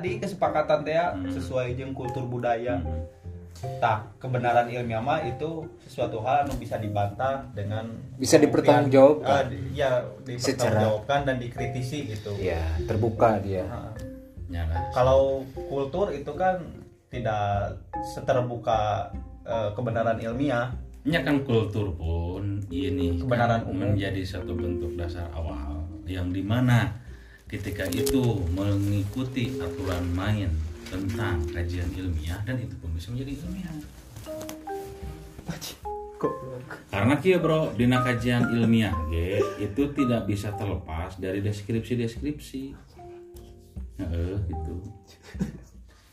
tadi kesepakatan teh ya, Hmm. sesuai jeung kultur budaya Hmm. tak kebenaran ilmiah mah itu sesuatu hal anu bisa dibantah dengan Bisa dipertanggungjawabkan. Di- ya dipertanggungjawabkan dan dikritisi gitu ya terbuka dia Ah. Ya lah. kalau kultur itu kan tidak seterbuka eh, kebenaran ilmiah Ya kan kultur pun ini Kebenaran kan umum. menjadi satu bentuk dasar awal yang di mana ketika itu mengikuti aturan main tentang kajian ilmiah dan itu pun bisa menjadi ilmiah. Karena kia bro, di kajian ilmiah ge, itu tidak bisa terlepas dari deskripsi-deskripsi. Heeh, gitu.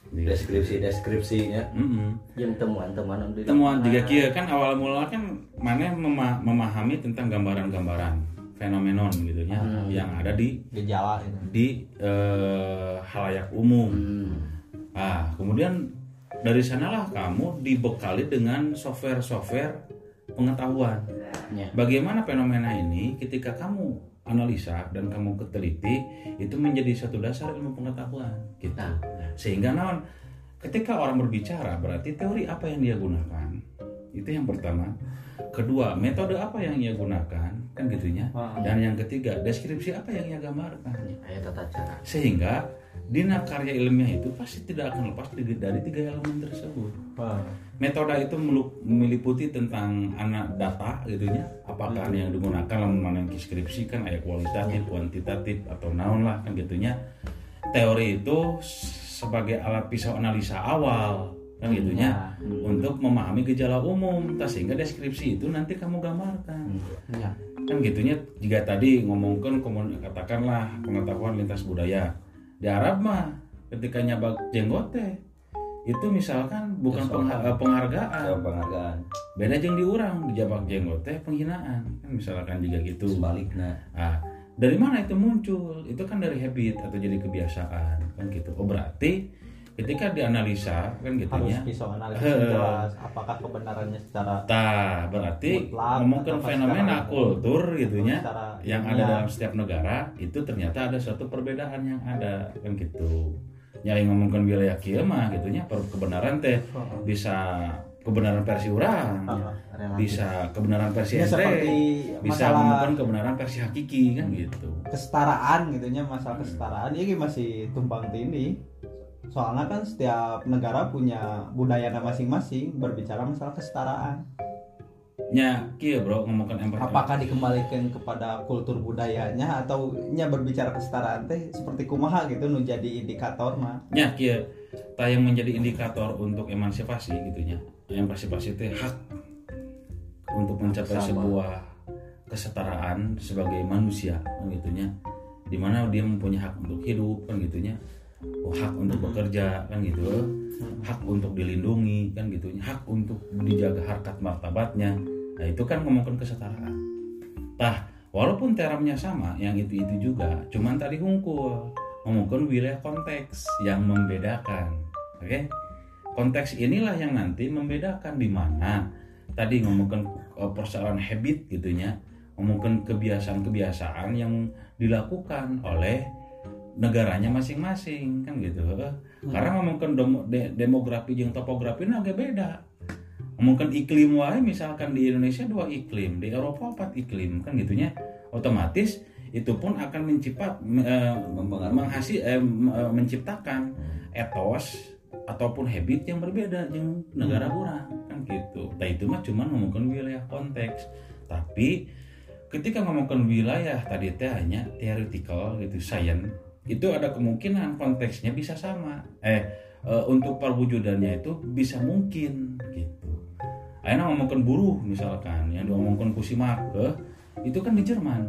deskripsi deskripsinya Mm-mm. yang temuan-temuan temuan juga kia kan awal mula kan mana mema- memahami tentang gambaran-gambaran fenomenon gitu ya yang ada di gejala di eh, halayak umum. Ah, kemudian dari sanalah kamu dibekali dengan software-software pengetahuan. Ya. Bagaimana fenomena ini ketika kamu analisa dan kamu keteliti itu menjadi satu dasar ilmu pengetahuan gitu. Nah. Sehingga naon ketika orang berbicara berarti teori apa yang dia gunakan? Itu yang pertama. Kedua, metode apa yang ia gunakan? Kan gitunya. Ah. Dan yang ketiga, deskripsi apa yang ia gambarkan? Kayak tata cara. Sehingga dina karya ilmiah itu pasti tidak akan lepas dari tiga elemen tersebut. Metode itu meliputi tentang anak data gitunya, apakah yang digunakan mana yang deskripsi kan ada kualitatif, kuantitatif atau naon lah kan gitunya. Teori itu sebagai alat pisau analisa awal kan gitunya untuk memahami gejala umum, sehingga deskripsi itu nanti kamu gambarkan. Ya kan gitunya jika tadi ngomongkan katakanlah pengetahuan lintas budaya. Di Arab mah ketika nyabak jenggot teh itu misalkan bukan pengha- eh, penghargaan. Ada penghargaan. Beda jeng di orang di jabak jenggot teh penghinaan. Kan misalkan juga gitu. Sebaliknya. Ah dari mana itu muncul? Itu kan dari habit atau jadi kebiasaan. Kan gitu. Oh berarti ketika dianalisa kan harus gitunya pisau analisis jelas apakah kebenarannya secara Tah, berarti ngomongkan fenomena kultur gitunya yang ada dalam setiap negara itu ternyata ada suatu perbedaan yang ada kan gitu. Ya yang ngomongkan wilayah kieu mah gitunya per- kebenaran teh bisa kebenaran versi orang, relatif. bisa kebenaran versi seperti bisa ngomongkan kebenaran versi hakiki kan gitu. kesetaraan gitunya masalah kesetaraan. Ini masih tumpang tindih soalnya kan setiap negara punya budaya masing-masing berbicara masalah kesetaraan Nya kieu bro ngomongkan empati. apakah dikembalikan kepada kultur budayanya atau nya berbicara kesetaraan teh seperti kumaha gitu nu jadi indikator mah nya kieu tah yang menjadi indikator untuk emansipasi gitunya emansipasi itu hak untuk mencapai Sama. sebuah kesetaraan sebagai manusia kan gitunya di mana dia mempunyai hak untuk hidup kan gitunya oh, hak untuk bekerja kan gitu. Hak untuk dilindungi kan gitunya hak untuk dijaga harkat martabatnya. Nah itu kan ngomongin kesetaraan. Tah walaupun termnya sama yang itu itu juga cuman tadi hungkul ngomongin wilayah konteks yang membedakan oke? Konteks inilah yang nanti membedakan di mana. Tadi ngomongin eh, persoalan habit gitunya ngomongin kebiasaan-kebiasaan yang dilakukan oleh negaranya masing-masing kan gitu karena ngomongin demo- de- demografi yang topografi ini agak beda ngomongin iklim wae misalkan di Indonesia dua iklim di Eropa empat iklim kan gitunya otomatis itu pun akan mencipat eh, Mempengaruhi. menghasi- eh, eh, menciptakan etos ataupun habit yang berbeda dengan negara orang kan gitu. Nah itu mah cuma ngomongin wilayah konteks. Tapi ketika ngomongin wilayah tadi teh hanya theoretical gitu, science itu ada kemungkinan konteksnya bisa sama. Eh eh, untuk perwujudannya itu bisa mungkin gitu. Akhirnya ngomongin buruh misalkan yang diomongkan Kusimak eh, itu kan di Jerman.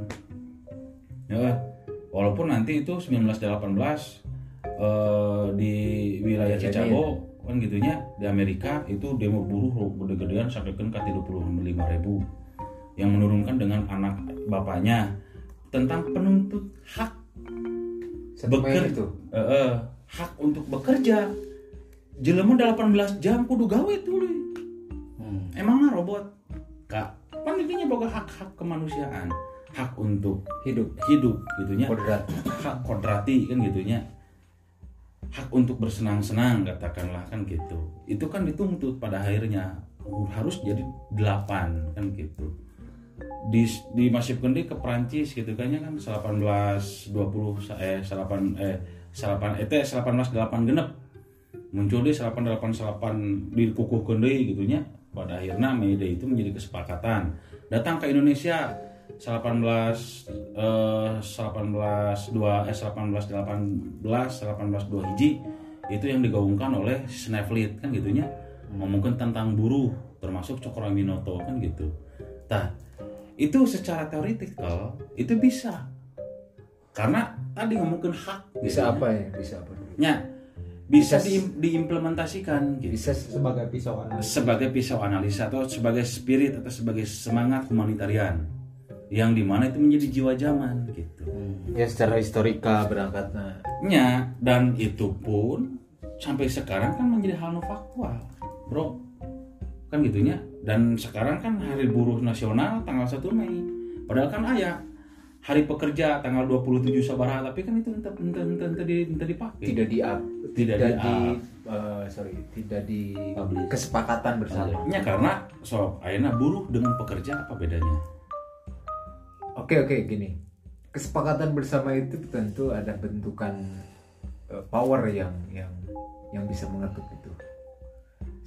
Ya, walaupun nanti itu 1918 eh, di wilayah Chicago kan gitunya di Amerika itu demo buruh gede-gedean sampai kan ke 35 ribu yang menurunkan dengan anak bapaknya tentang penuntut hak Beker- itu. eh, eh, hak untuk bekerja. Jelema 18 jam kudu gawe tuh Hmm. emangnya robot. Kak kan intinya boga hak-hak kemanusiaan. Hak untuk Hidup. hidup gitunya. Kodrat. hak kodrati kan gitunya. Hak untuk bersenang-senang katakanlah kan gitu. Itu kan dituntut pada akhirnya. Harus jadi delapan kan gitu di dimasifkan deh ke Prancis gitu kayaknya kan? 18 20 eh 8 eh 8 eh 18 8 genep. Muncul di 1888 dikukuhkan deh gitu nya. Pada akhirnya May Day itu menjadi kesepakatan. Datang ke Indonesia 18 eh 18 2 eh 18 18 18 2 hiji itu yang digaungkan oleh Sneflit kan gitunya ngomongin tentang buruh termasuk Cokro Aminoto kan gitu. Nah, itu secara teoritikal itu bisa. Karena tadi ngomongin hak Bisa gitu apa ya? Bisa apa? Ya, bisa Bisa- di- diimplementasikan gitu. Bisa sebagai pisau analisa sebagai pisau analisa atau sebagai spirit atau sebagai semangat humanitarian yang di mana itu menjadi jiwa zaman gitu. ya secara historika berangkatnya. nya dan itu pun sampai sekarang kan menjadi hal faktual bro kan gitunya dan sekarang kan hari buruh nasional tanggal 1 Mei padahal kan ayah hari pekerja tanggal 27 Sabaraha tapi kan itu entah entah entah, entah, di, entah dipakai Tidak di up, Tidak tidak, di di, up. eh, sorry, tidak di Publish. kesepakatan bersama. nya karena so ayeuna buruh dengan pekerja apa bedanya Oke oke gini, kesepakatan bersama itu tentu ada bentukan eh, power yang yang yang bisa mengetuk itu.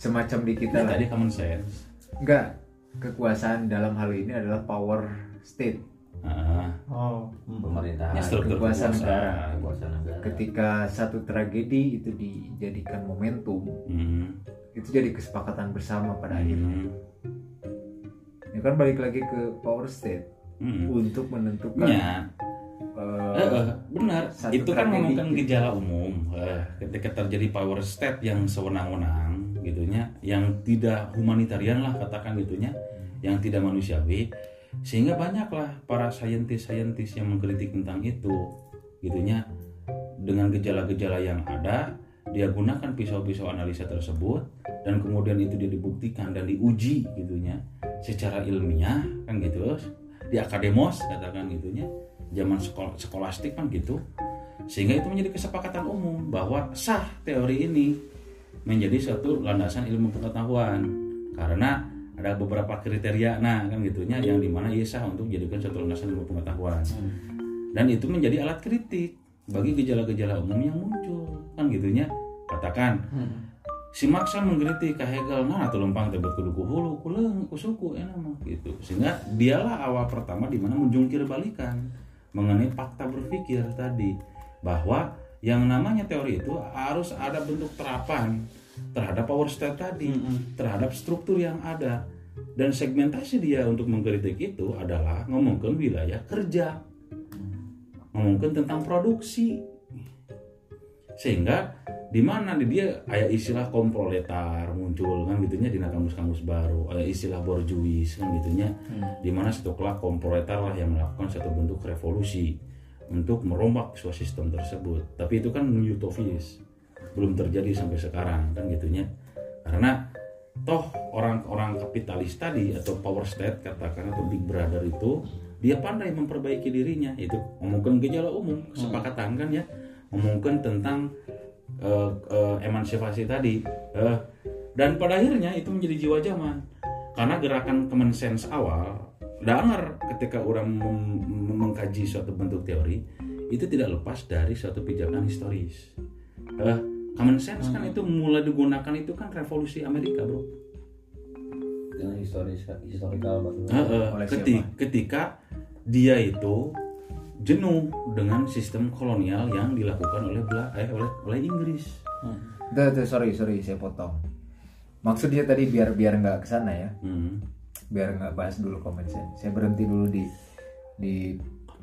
Semacam di kita lah. tadi common sense Enggak, kekuasaan dalam hal ini adalah power state. Ah, oh hmm. pemerintahan ya struktur kekuasaan kekuasaan, negara. kekuasaan negara Ketika satu tragedi itu dijadikan momentum, Hmm, itu jadi kesepakatan bersama pada akhirnya. hmm, Ya kan balik lagi ke power state hmm. untuk menentukan Ya, eh, Eh, eh, benar. Itu kan gitu. gejala umum. Eh, ketika terjadi power state yang sewenang-wenang, gitunya, yang tidak humanitarian lah katakan gitunya, yang tidak manusiawi, sehingga banyaklah para saintis-saintis yang mengkritik tentang itu, gitunya, dengan gejala-gejala yang ada, dia gunakan pisau-pisau analisa tersebut, dan kemudian itu dia dibuktikan dan diuji, gitunya, secara ilmiah, kan gitu, di akademos katakan gitunya. Zaman sekol- skolastik kan gitu. Sehingga itu menjadi kesepakatan umum bahwa sah teori ini menjadi suatu landasan ilmu pengetahuan. Karena ada beberapa kriteria nah kan gitunya yang di mana ia sah untuk dijadikan suatu landasan ilmu pengetahuan. Dan itu menjadi alat kritik bagi gejala-gejala umum yang muncul kan gitunya. Katakan si Marx kan mengkritik ke Hegel nah atau lempang tebet kudu ku hulu ku leung ku suku enak mah gitu. Sehingga dialah awal pertama di mana menjungkir balikan mengenai fakta berpikir tadi bahwa yang namanya teori itu harus ada bentuk terapan terhadap power state tadi terhadap struktur yang ada. Dan segmentasi dia untuk mengkritik itu adalah ngomongkan wilayah kerja ngomongkan tentang produksi. Sehingga di mana di dia ada istilah komproletar muncul kan gitunya di kamus-kamus baru. Ada istilah borjuis kan gitunya di mana satu kelak komproletar lah yang melakukan satu bentuk revolusi untuk merombak sistem tersebut. Tapi itu kan utopis. Belum terjadi sampai sekarang kan gitunya. Karena toh orang-orang kapitalis tadi atau power state katakan atau big brother itu dia pandai memperbaiki dirinya. Itu ngomongkan gejala umum kesepakatan kan ya. Ngomongkan tentang eh, eh, emansipasi tadi. Eh, dan pada akhirnya itu menjadi jiwa zaman. Karena gerakan common sense awal dengar ketika orang mem- mengkaji suatu bentuk teori itu tidak lepas dari suatu pijakan historis Eh, common sense kan itu mulai digunakan itu kan revolusi Amerika bro dengan historis historical batu Eh, eh, Oleh keti- siapa? ketika dia itu jenuh dengan sistem kolonial yang dilakukan oleh Bela eh, oleh oleh Inggris Tuh, tuh, sorry sorry saya potong. Maksudnya tadi biar biar nggak ke sana ya, Hmm. Biar nggak bahas dulu common sense. Saya berhenti dulu di di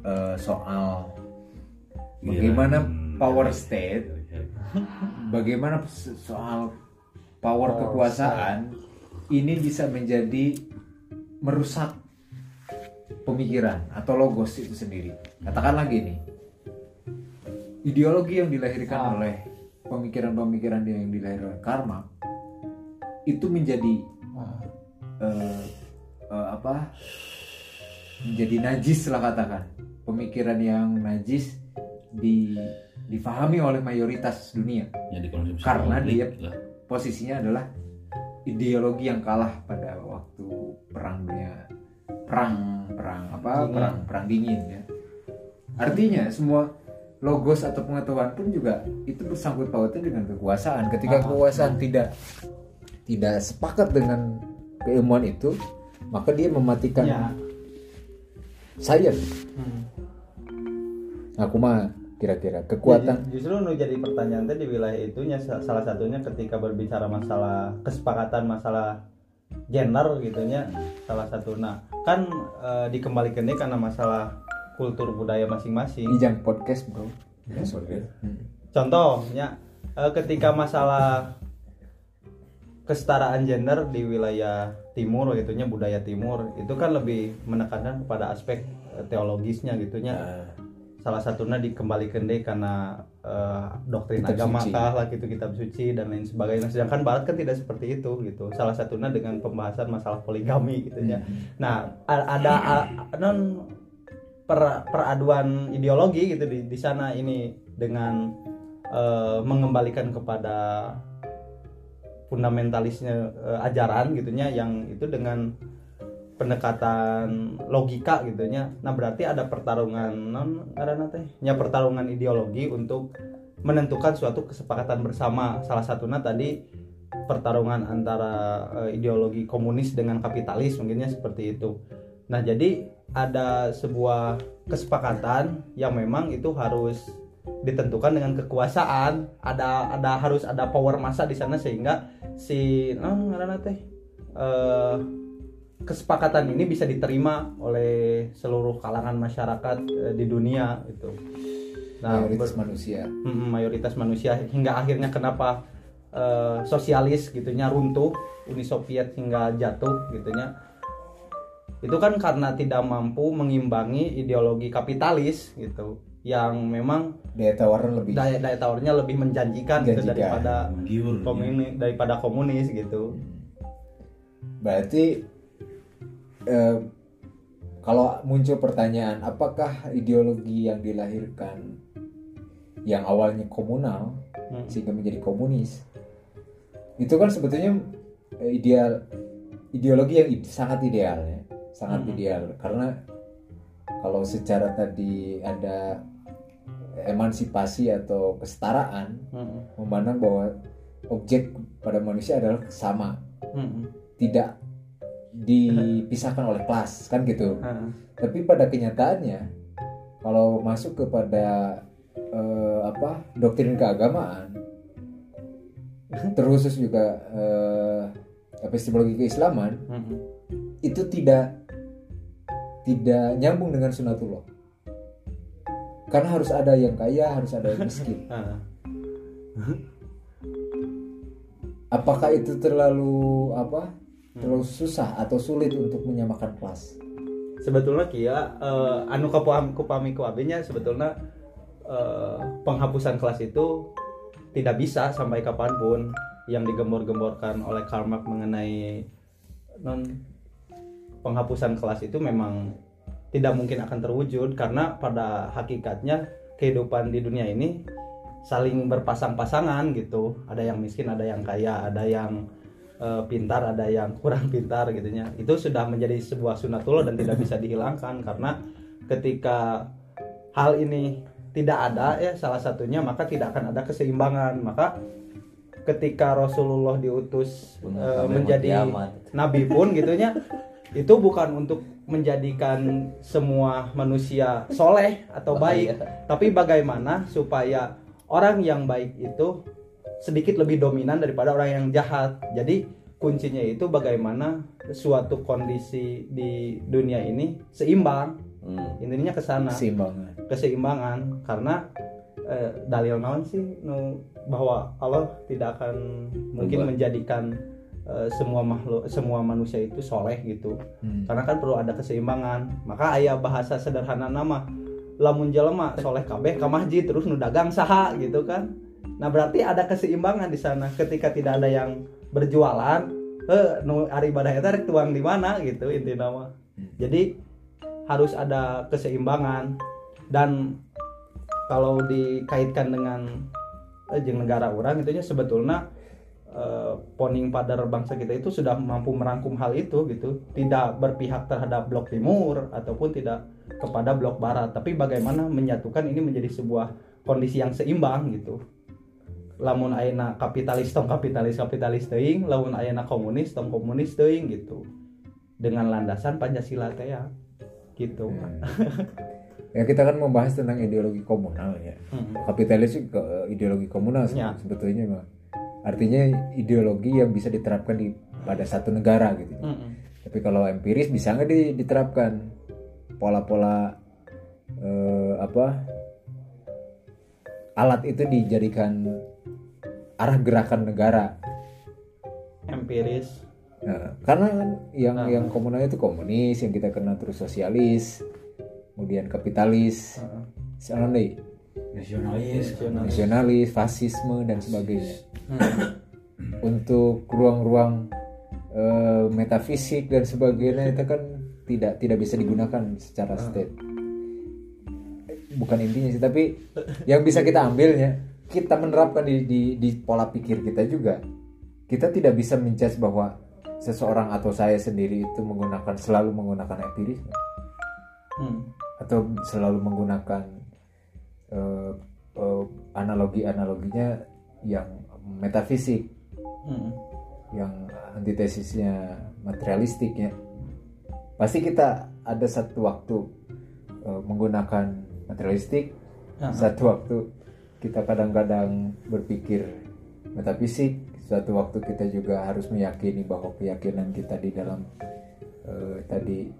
eh, soal bagaimana Hmm. power state, bagaimana so- soal power kekuasaan ini bisa menjadi merusak pemikiran atau logos itu sendiri. Katakanlah gini, ideologi yang dilahirkan Ah. oleh pemikiran-pemikiran yang dilahirkan karma itu menjadi Ah. eh, eh, apa? Menjadi najis lah katakan. Pemikiran yang najis di difahami oleh mayoritas dunia ya Karena dia- lah. posisinya adalah ideologi yang kalah pada waktu perang dunia perang perang apa Dingin. perang perang dingin ya artinya semua logos atau pengetahuan pun juga itu bersangkut pautnya dengan kekuasaan ketika Ah. kekuasaan tidak tidak sepakat dengan keilmuan itu maka dia mematikan Ya. saya Hmm. aku mah kira-kira kekuatan Jadi, justru nu jadi pertanyaan tadi di wilayah itunya sa- salah satunya ketika berbicara masalah kesepakatan masalah gender gitunya salah satu nah kan eh, dikembalikan deh karena masalah kultur budaya masing-masing ini jam podcast bro ya sorry Hmm. contohnya eh, ketika masalah kesetaraan gender di wilayah timur gitunya budaya timur itu kan lebih menekankan kepada aspek eh, teologisnya gitunya salah satunya dikembalikan deh karena eh, doktrin Kitab agama suci. kah lah gitu kitab suci dan lain sebagainya. Sedangkan barat kan tidak seperti itu gitu. Salah satunya dengan pembahasan masalah poligami gitu ya nah ada a- non per- peraduan ideologi gitu di di sana ini dengan eh, mengembalikan kepada fundamentalisnya eh, ajaran gitunya yang itu dengan pendekatan logika gitunya. Nah berarti ada pertarungan non ngaranna teh nya pertarungan ideologi untuk menentukan suatu kesepakatan bersama. Salah satunya tadi pertarungan antara eh, ideologi komunis dengan kapitalis mungkinnya seperti itu. Nah jadi ada sebuah kesepakatan yang memang itu harus ditentukan dengan kekuasaan. Ada ada harus ada power massa di sana sehingga si non ngaranna teh eh, kesepakatan ini bisa diterima oleh seluruh kalangan masyarakat eh, di dunia itu. Nah, mayoritas manusia Mm, mayoritas manusia hingga akhirnya kenapa eh, sosialis gitunya runtuh, Uni Soviet hingga jatuh gitunya. Itu kan karena tidak mampu mengimbangi ideologi kapitalis gitu yang memang daya tawarnya lebih daya daya tawarnya lebih menjanjikan, gitu daripada Giur, ya. komunis daripada komunis gitu. Berarti eh, kalau muncul pertanyaan apakah ideologi yang dilahirkan yang awalnya komunal Hmm. sehingga menjadi komunis itu kan sebetulnya eh, ideal ideologi yang ide- sangat ideal ya sangat Mhm. ideal karena kalau secara tadi ada emansipasi atau kesetaraan Mm, memandang bahwa objek pada manusia adalah sama. Mm, tidak dipisahkan oleh kelas kan gitu. Mm. tapi pada kenyataannya kalau masuk kepada eh, apa doktrin keagamaan terkhusus juga eh, epistemologi keislaman Mm, itu tidak tidak nyambung dengan sunatullah. Karena harus ada yang kaya harus ada yang miskin. Ah. apakah itu terlalu apa terlalu susah atau sulit untuk menyamakan kelas? Sebetulnya kia eh, anu kapaham kupami ku abinya sebetulnya eh, penghapusan kelas itu tidak bisa sampai kapan pun yang digembor-gemborkan oleh Karl Marx mengenai non penghapusan kelas itu memang tidak mungkin akan terwujud karena pada hakikatnya kehidupan di dunia ini saling berpasang-pasangan gitu. Ada yang miskin ada yang kaya ada yang eh, pintar ada yang kurang pintar gitunya itu sudah menjadi sebuah sunatullah dan tidak bisa dihilangkan karena ketika hal ini tidak ada ya salah satunya maka tidak akan ada keseimbangan. Maka ketika Rasulullah diutus eh, menjadi nabi pun gitunya itu bukan untuk menjadikan semua manusia soleh atau baik tapi bagaimana supaya orang yang baik itu sedikit lebih dominan daripada orang yang jahat. Jadi kuncinya itu bagaimana suatu kondisi di dunia ini seimbang. Intinya ke sana. Keseimbangan. Keseimbangan. Karena eh, dalil naon sih nu bahwa Allah tidak akan mungkin menjadikan eh, semua makhluk semua manusia itu soleh gitu. Hmm. karena kan perlu ada keseimbangan. Maka ayah bahasa sederhana nama lamun jelema soleh kabeh ka masjid terus nu dagang saha gitu kan. Nah berarti ada keseimbangan di sana ketika tidak ada yang berjualan. Eh nu ari ibadah eta tuang di mana? gitu inti nama. Jadi harus ada keseimbangan. Dan kalau dikaitkan dengan eh, negara orang itunya sebetulnya eh, poning pada bangsa kita itu sudah mampu merangkum hal itu gitu. Tidak berpihak terhadap blok timur ataupun tidak kepada blok barat. Tapi bagaimana menyatukan ini menjadi sebuah kondisi yang seimbang gitu. Lamun ayeuna kapitalis tong kapitalis kapitalis teuing lamun ayeuna komunis tong komunis teuing gitu. Dengan landasan Pancasila teh ya gitu. Ya kita kan membahas tentang ideologi komunal ya. Hmm. kapitalis ke ideologi komunal Ya. sebetulnya mah artinya ideologi yang bisa diterapkan di pada satu negara gitu Mm-mm. tapi kalau empiris bisa nggak di- diterapkan pola-pola eh, apa alat itu dijadikan arah gerakan negara empiris Nah, karena kan yang Nah. yang komunal itu komunis yang kita kenal terus sosialis kemudian kapitalis. Salah deh. Nasionalis nasionalis. Fasisme dan sebagainya. Hmm. untuk ruang-ruang eh, metafisik dan sebagainya itu kan tidak tidak bisa digunakan secara state. Bukan intinya sih tapi yang bisa kita ambilnya kita menerapkan di, di, di pola pikir kita juga. Kita tidak bisa menjudge bahwa seseorang atau saya sendiri itu menggunakan selalu menggunakan empirisme. Hmm. atau selalu menggunakan eh, analogi-analoginya yang metafisik Hmm. yang antitesisnya materialistik ya pasti kita ada satu waktu eh, menggunakan materialistik Aha. satu waktu kita kadang-kadang berpikir metafisik satu waktu kita juga harus meyakini bahwa keyakinan kita di dalam eh, tadi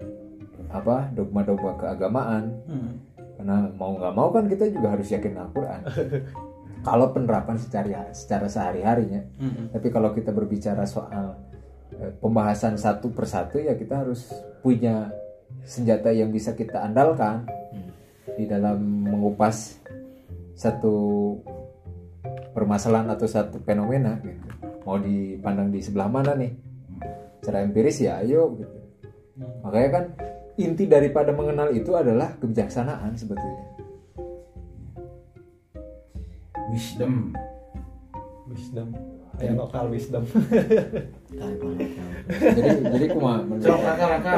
apa dogma-dogma keagamaan Hmm. Karena mau nggak mau kan kita juga harus yakin Al-Quran. Kalau penerapan secara secara sehari-harinya. Hmm. tapi kalau kita berbicara soal eh, pembahasan satu persatu ya kita harus punya senjata yang bisa kita andalkan di dalam mengupas satu permasalahan atau satu fenomena gitu. mau dipandang di sebelah mana nih? Secara empiris ya ayo gitu. Makanya kan inti daripada mengenal itu adalah kebijaksanaan sebetulnya. Wisdom. Wisdom. Ya lokal wisdom. Jadi jadi kuma Raka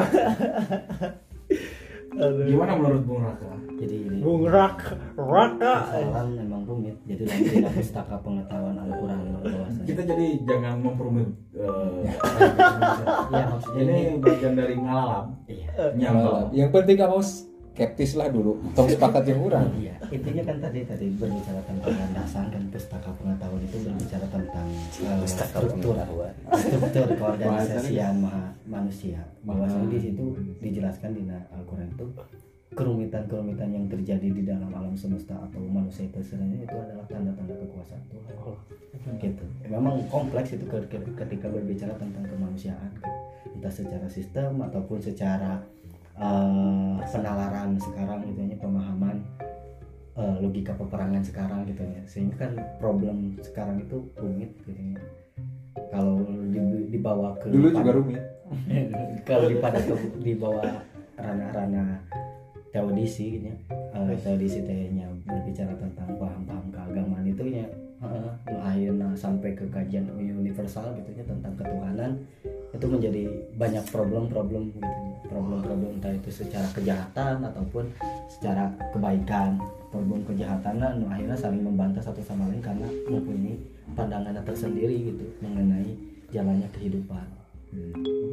gimana menurut Bung Raka Jadi ini Bung Rak Raka persoalan memang rumit. Jadi dalam tidak pustaka pengetahuan Al-Quran bahwasanya. kita jadi jangan memperumit eh, Iya maksudnya ini ini. bagian dari ngalalam Iya. nyambal yang penting kamu skeptis lah dulu tong sepakat yang kurang Iya, intinya kan tadi tadi berbicara tentang landasan kan pustaka pengetahuan itu berbicara tentang eh, struktur struktur keorganisasian ma- manusia. Bahwasanya di situ dijelaskan di Al-Qur'an itu kerumitan-kerumitan yang terjadi di dalam alam semesta atau manusia itu sebenarnya itu adalah tanda-tanda kekuasaan Tuhan. Gitu. Memang kompleks itu ke- ke- ketika berbicara tentang kemanusiaan, entah secara sistem ataupun secara eh, penalaran sekarang gitu ya pemahaman eh, logika peperangan sekarang gitu ya. Sehingga kan problem sekarang itu rumit gitu ya. Kalau di- dibawa ke dulu juga rumit. kalau dipada ke dibawa ranah-ranah teodisi gitu ya. Eh, teodisi tehnya berbicara tentang paham-paham keagamaan itu ya eh, akhirnya sampai ke kajian universal gitu ya tentang ketuhanan itu menjadi banyak problem-problem gitu ya. problem-problem entah itu secara kejahatan ataupun secara kebaikan. Problem kejahatan nah, akhirnya saling membantah satu sama lain karena mempunyai pandangan tersendiri gitu mengenai jalannya kehidupan.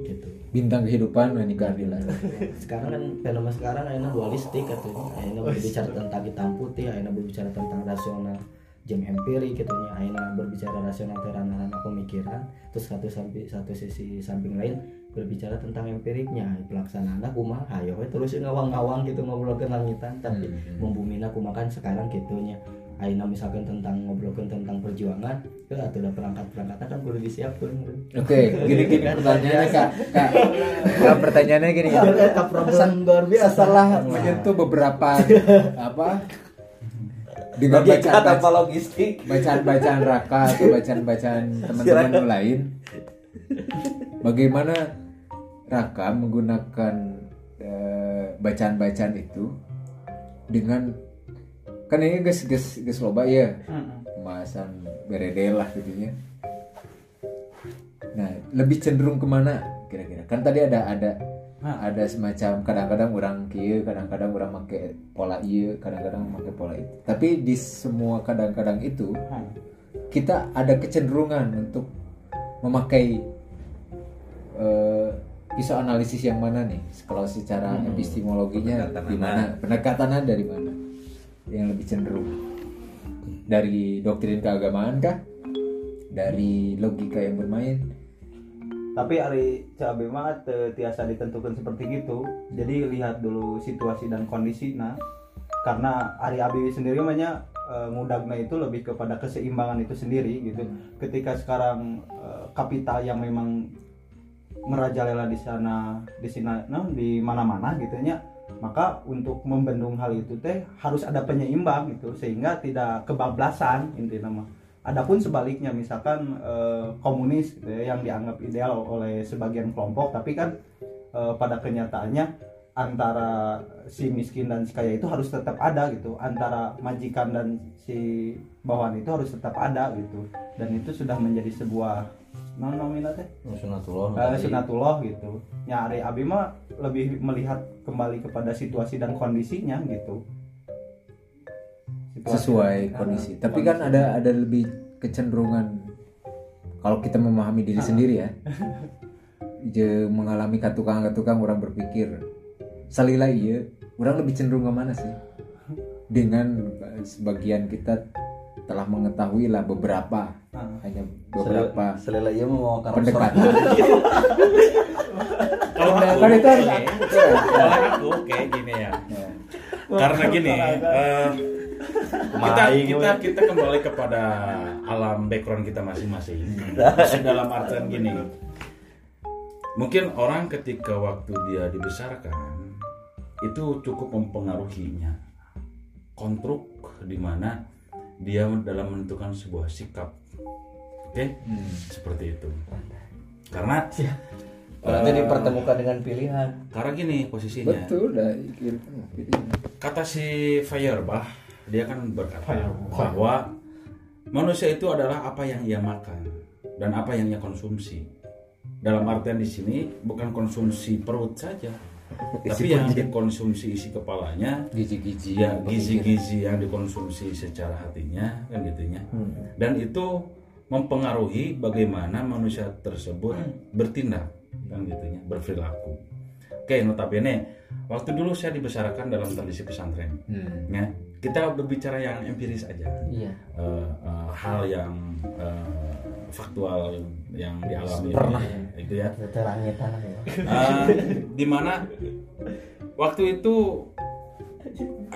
Gitu. Bintang kehidupan nah, ini keadilan sekarang kan fenomena sekarang akhirnya dualistik katanya. Akhirnya berbicara tentang hitam putih akhirnya berbicara tentang rasional jam empiri gitu ya akhirnya berbicara rasional ke ranah-ranah pemikiran. Terus satu sampai satu sisi samping lain berbicara tentang empiriknya. Pelaksanaan kumaha ayo we terus ngawang-ngawang gitu ngobrol ke langitan. Tapi Hmm. membumina kumaha kan sekarang gitunya akhirnya misalkan tentang ngobrolkan tentang perjuangan ke atau udah perangkat-perangkatnya kan perlu disiapkan. Oke gini gini pertanyaannya kak. Kak, Kak, pertanyaannya gini Eta problem luar biasa. Setelah menyentuh beberapa apa dengan bacaan apa logistik? bacaan bacaan raka atau bacaan bacaan teman-teman yang lain? Bagaimana raka menggunakan eh, bacaan-bacaan itu dengan kan ini guys guys guys loba ya? Mm-mm. pembahasan berede lah gitu ya. Nah lebih cenderung ke mana kira-kira? Kan tadi ada ada Nah. ada semacam kadang-kadang orang kia kadang-kadang orang pakai pola iya kadang-kadang pakai pola itu. Tapi di semua kadang-kadang itu Hmm. kita ada kecenderungan untuk memakai eh, pisau analisis yang mana nih? Kalau secara epistemologinya Pendekatan di mana? pendekatannya dari mana? Yang lebih cenderung. Dari doktrin keagamaan kah? Dari logika yang bermain tapi hari cabe mah tiasa ditentukan seperti gitu. Jadi lihat dulu situasi dan kondisi nah karena hari abi sendiri namanya ngudagna itu lebih kepada keseimbangan itu sendiri gitu. Ketika sekarang eh, kapital yang memang merajalela di sana di sini nah, di mana-mana gitu nya maka untuk membendung hal itu teh harus ada penyeimbang gitu. Sehingga tidak kebablasan intinya mah Adapun sebaliknya misalkan eh, komunis gitu ya, yang dianggap ideal oleh sebagian kelompok tapi kan eh, pada kenyataannya antara si miskin dan si kaya itu harus tetap ada gitu. Antara majikan dan si bawahan itu harus tetap ada gitu. Dan itu sudah menjadi sebuah non nominal teh? Sunatullah Eh, sunatullah gitu. Nyari abi mah lebih melihat kembali kepada situasi dan kondisinya gitu sesuai kondisi eh, tapi kan kondisi. ada ada lebih kecenderungan kalau kita memahami diri sendiri ya je mengalami katukang katukang orang berpikir salila iya orang lebih cenderung ke mana sih dengan sebagian kita telah mengetahui lah beberapa Ah. hanya beberapa selera iya mau pendekatan Kalau aku, Kan itu harus oke. gini ya. Ya. Karena gini, eh, kita kita kita kembali kepada alam background kita masing-masing. Maksud dalam artian gini, mungkin orang ketika waktu dia dibesarkan itu cukup mempengaruhinya. Konstruk di mana dia dalam menentukan sebuah sikap, oke, seperti itu. Karena Berarti dipertemukan dengan pilihan. karena gini posisinya. betul dah kata si Feuerbach dia kan berkata bahwa manusia itu adalah apa yang ia makan dan apa yang ia konsumsi. Dalam artian di sini bukan konsumsi perut saja, tapi yang dikonsumsi isi kepalanya, gizi-gizi ya gizi-gizi yang dikonsumsi secara hatinya kan gitunya. Dan itu mempengaruhi bagaimana manusia tersebut bertindak kan gitunya, berperilaku. Oke, notabene waktu dulu saya dibesarkan dalam tradisi pesantren. Hmm. Ya, kita berbicara yang empiris aja. Iya. Eh, eh, hal yang eh, faktual yang dialami Pernah. itu ya. Terangnya tanah ya. Eh, di mana waktu itu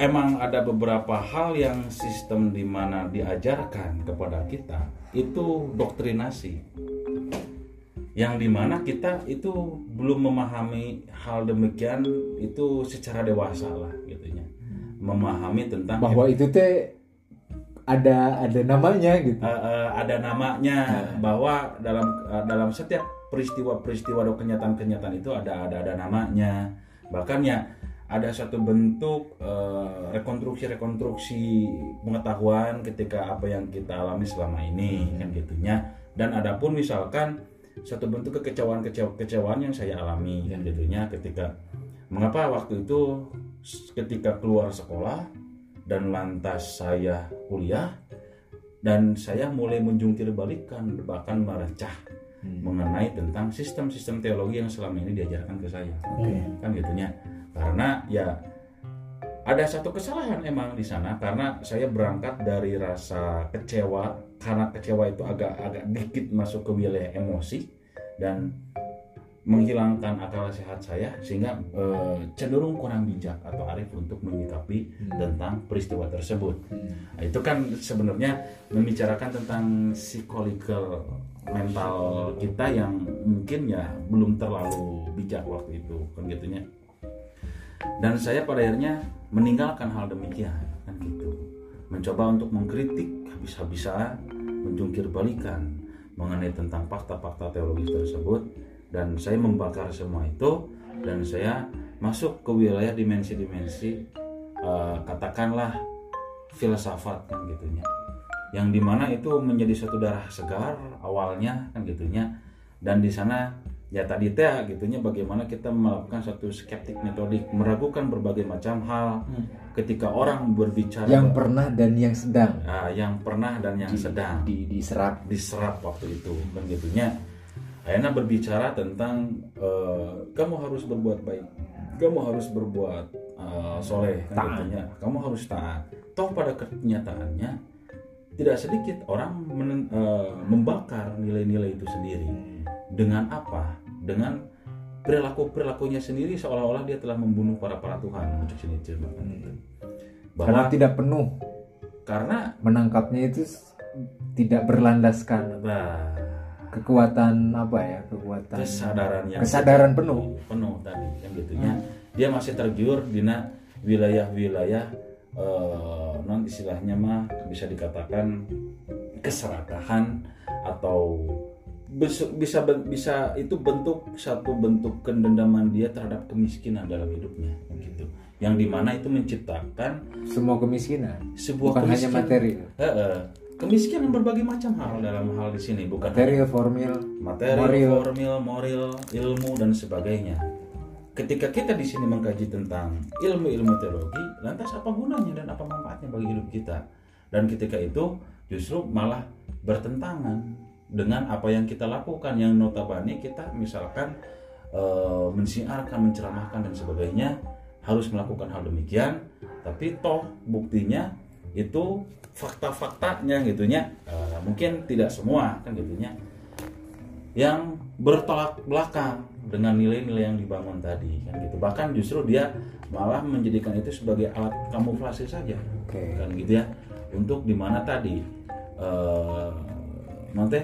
emang ada beberapa hal yang sistem di mana diajarkan kepada kita itu doktrinasi yang di mana kita itu belum memahami hal demikian itu secara dewasa lah gitunya. Memahami tentang bahwa itu teh ada ada namanya gitu. Eh, eh, ada namanya bahwa dalam eh, dalam setiap peristiwa-peristiwa atau kenyataan-kenyataan itu ada ada ada namanya. Bahkan ya ada satu bentuk rekonstruksi-rekonstruksi pengetahuan ketika apa yang kita alami selama ini kan gitunya. Dan adapun misalkan satu bentuk kekecewaan kecewa- kekecewaan yang saya alami kan gitunya ketika mengapa waktu itu ketika keluar sekolah dan lantas saya kuliah dan saya mulai menjungkir balikan bahkan merecah mengenai tentang sistem-sistem teologi yang selama ini diajarkan ke saya. Kan gitunya karena ya ada satu kesalahan emang di sana karena saya berangkat dari rasa kecewa karena kecewa itu agak agak dikit masuk ke wilayah emosi dan menghilangkan akal sehat saya sehingga eh, cenderung kurang bijak atau arif untuk menyikapi tentang peristiwa tersebut. Nah, itu kan sebenarnya membicarakan tentang psikologikal mental kita yang mungkin ya belum terlalu bijak waktu itu kan gitunya. Dan saya pada akhirnya meninggalkan hal demikian kan gitu. Mencoba untuk mengkritik habis-habisan, menjungkir balikan mengenai tentang fakta-fakta teologis tersebut. Dan saya membakar semua itu dan saya masuk ke wilayah dimensi-dimensi eh, katakanlah filsafat kan gitunya yang di mana itu menjadi suatu darah segar awalnya kan gitunya dan di sana ya tadi teh gitunya bagaimana kita melakukan suatu skeptik metodik meragukan berbagai macam hal ketika orang berbicara yang pernah dan yang sedang Ah, yang pernah dan yang sedang di diserap diserap waktu itu kan gitunya Akhirnya berbicara tentang eh, kamu harus berbuat baik, kamu harus berbuat eh, soleh, kan gitunya. kamu harus taat. Toh pada kenyataannya tidak sedikit orang menen- eh, membakar nilai-nilai itu sendiri dengan apa? Dengan perilaku perilakunya sendiri seolah-olah dia telah membunuh para para Tuhan untuk sini itu. karena tidak penuh. Karena menangkapnya itu tidak berlandaskan. Nah, kekuatan apa ya? Kekuatan kesadaran yang kesadaran penuh. Penuh tadi kan gitunya. Dia masih tergiur dina wilayah-wilayah eh, non istilahnya mah bisa dikatakan keserakahan atau bisa ben- bisa itu bentuk satu bentuk kendendaman dia terhadap kemiskinan dalam hidupnya gitu. Yang di mana itu menciptakan semua kemiskinan? Sebuah bukan hanya kemiskinan. materi. Eh, eh, kemiskinan berbagai macam hal dalam hal di sini bukan material formil materi, formil, moral, ilmu dan sebagainya. Ketika kita di sini mengkaji tentang ilmu-ilmu teologi, lantas apa gunanya dan apa manfaatnya bagi hidup kita? Dan ketika itu justru malah bertentangan dengan apa yang kita lakukan. Yang notabene kita misalkan eh, mensiarkan, menceramahkan dan sebagainya harus melakukan hal demikian, tapi toh buktinya itu fakta-faktanya gitunya eh, mungkin tidak semua kan gitunya yang bertolak belakang dengan nilai-nilai yang dibangun tadi kan gitu. Bahkan justru dia malah menjadikan itu sebagai alat kamuflase saja. Kan gitu ya. Untuk di mana tadi? Eh nanti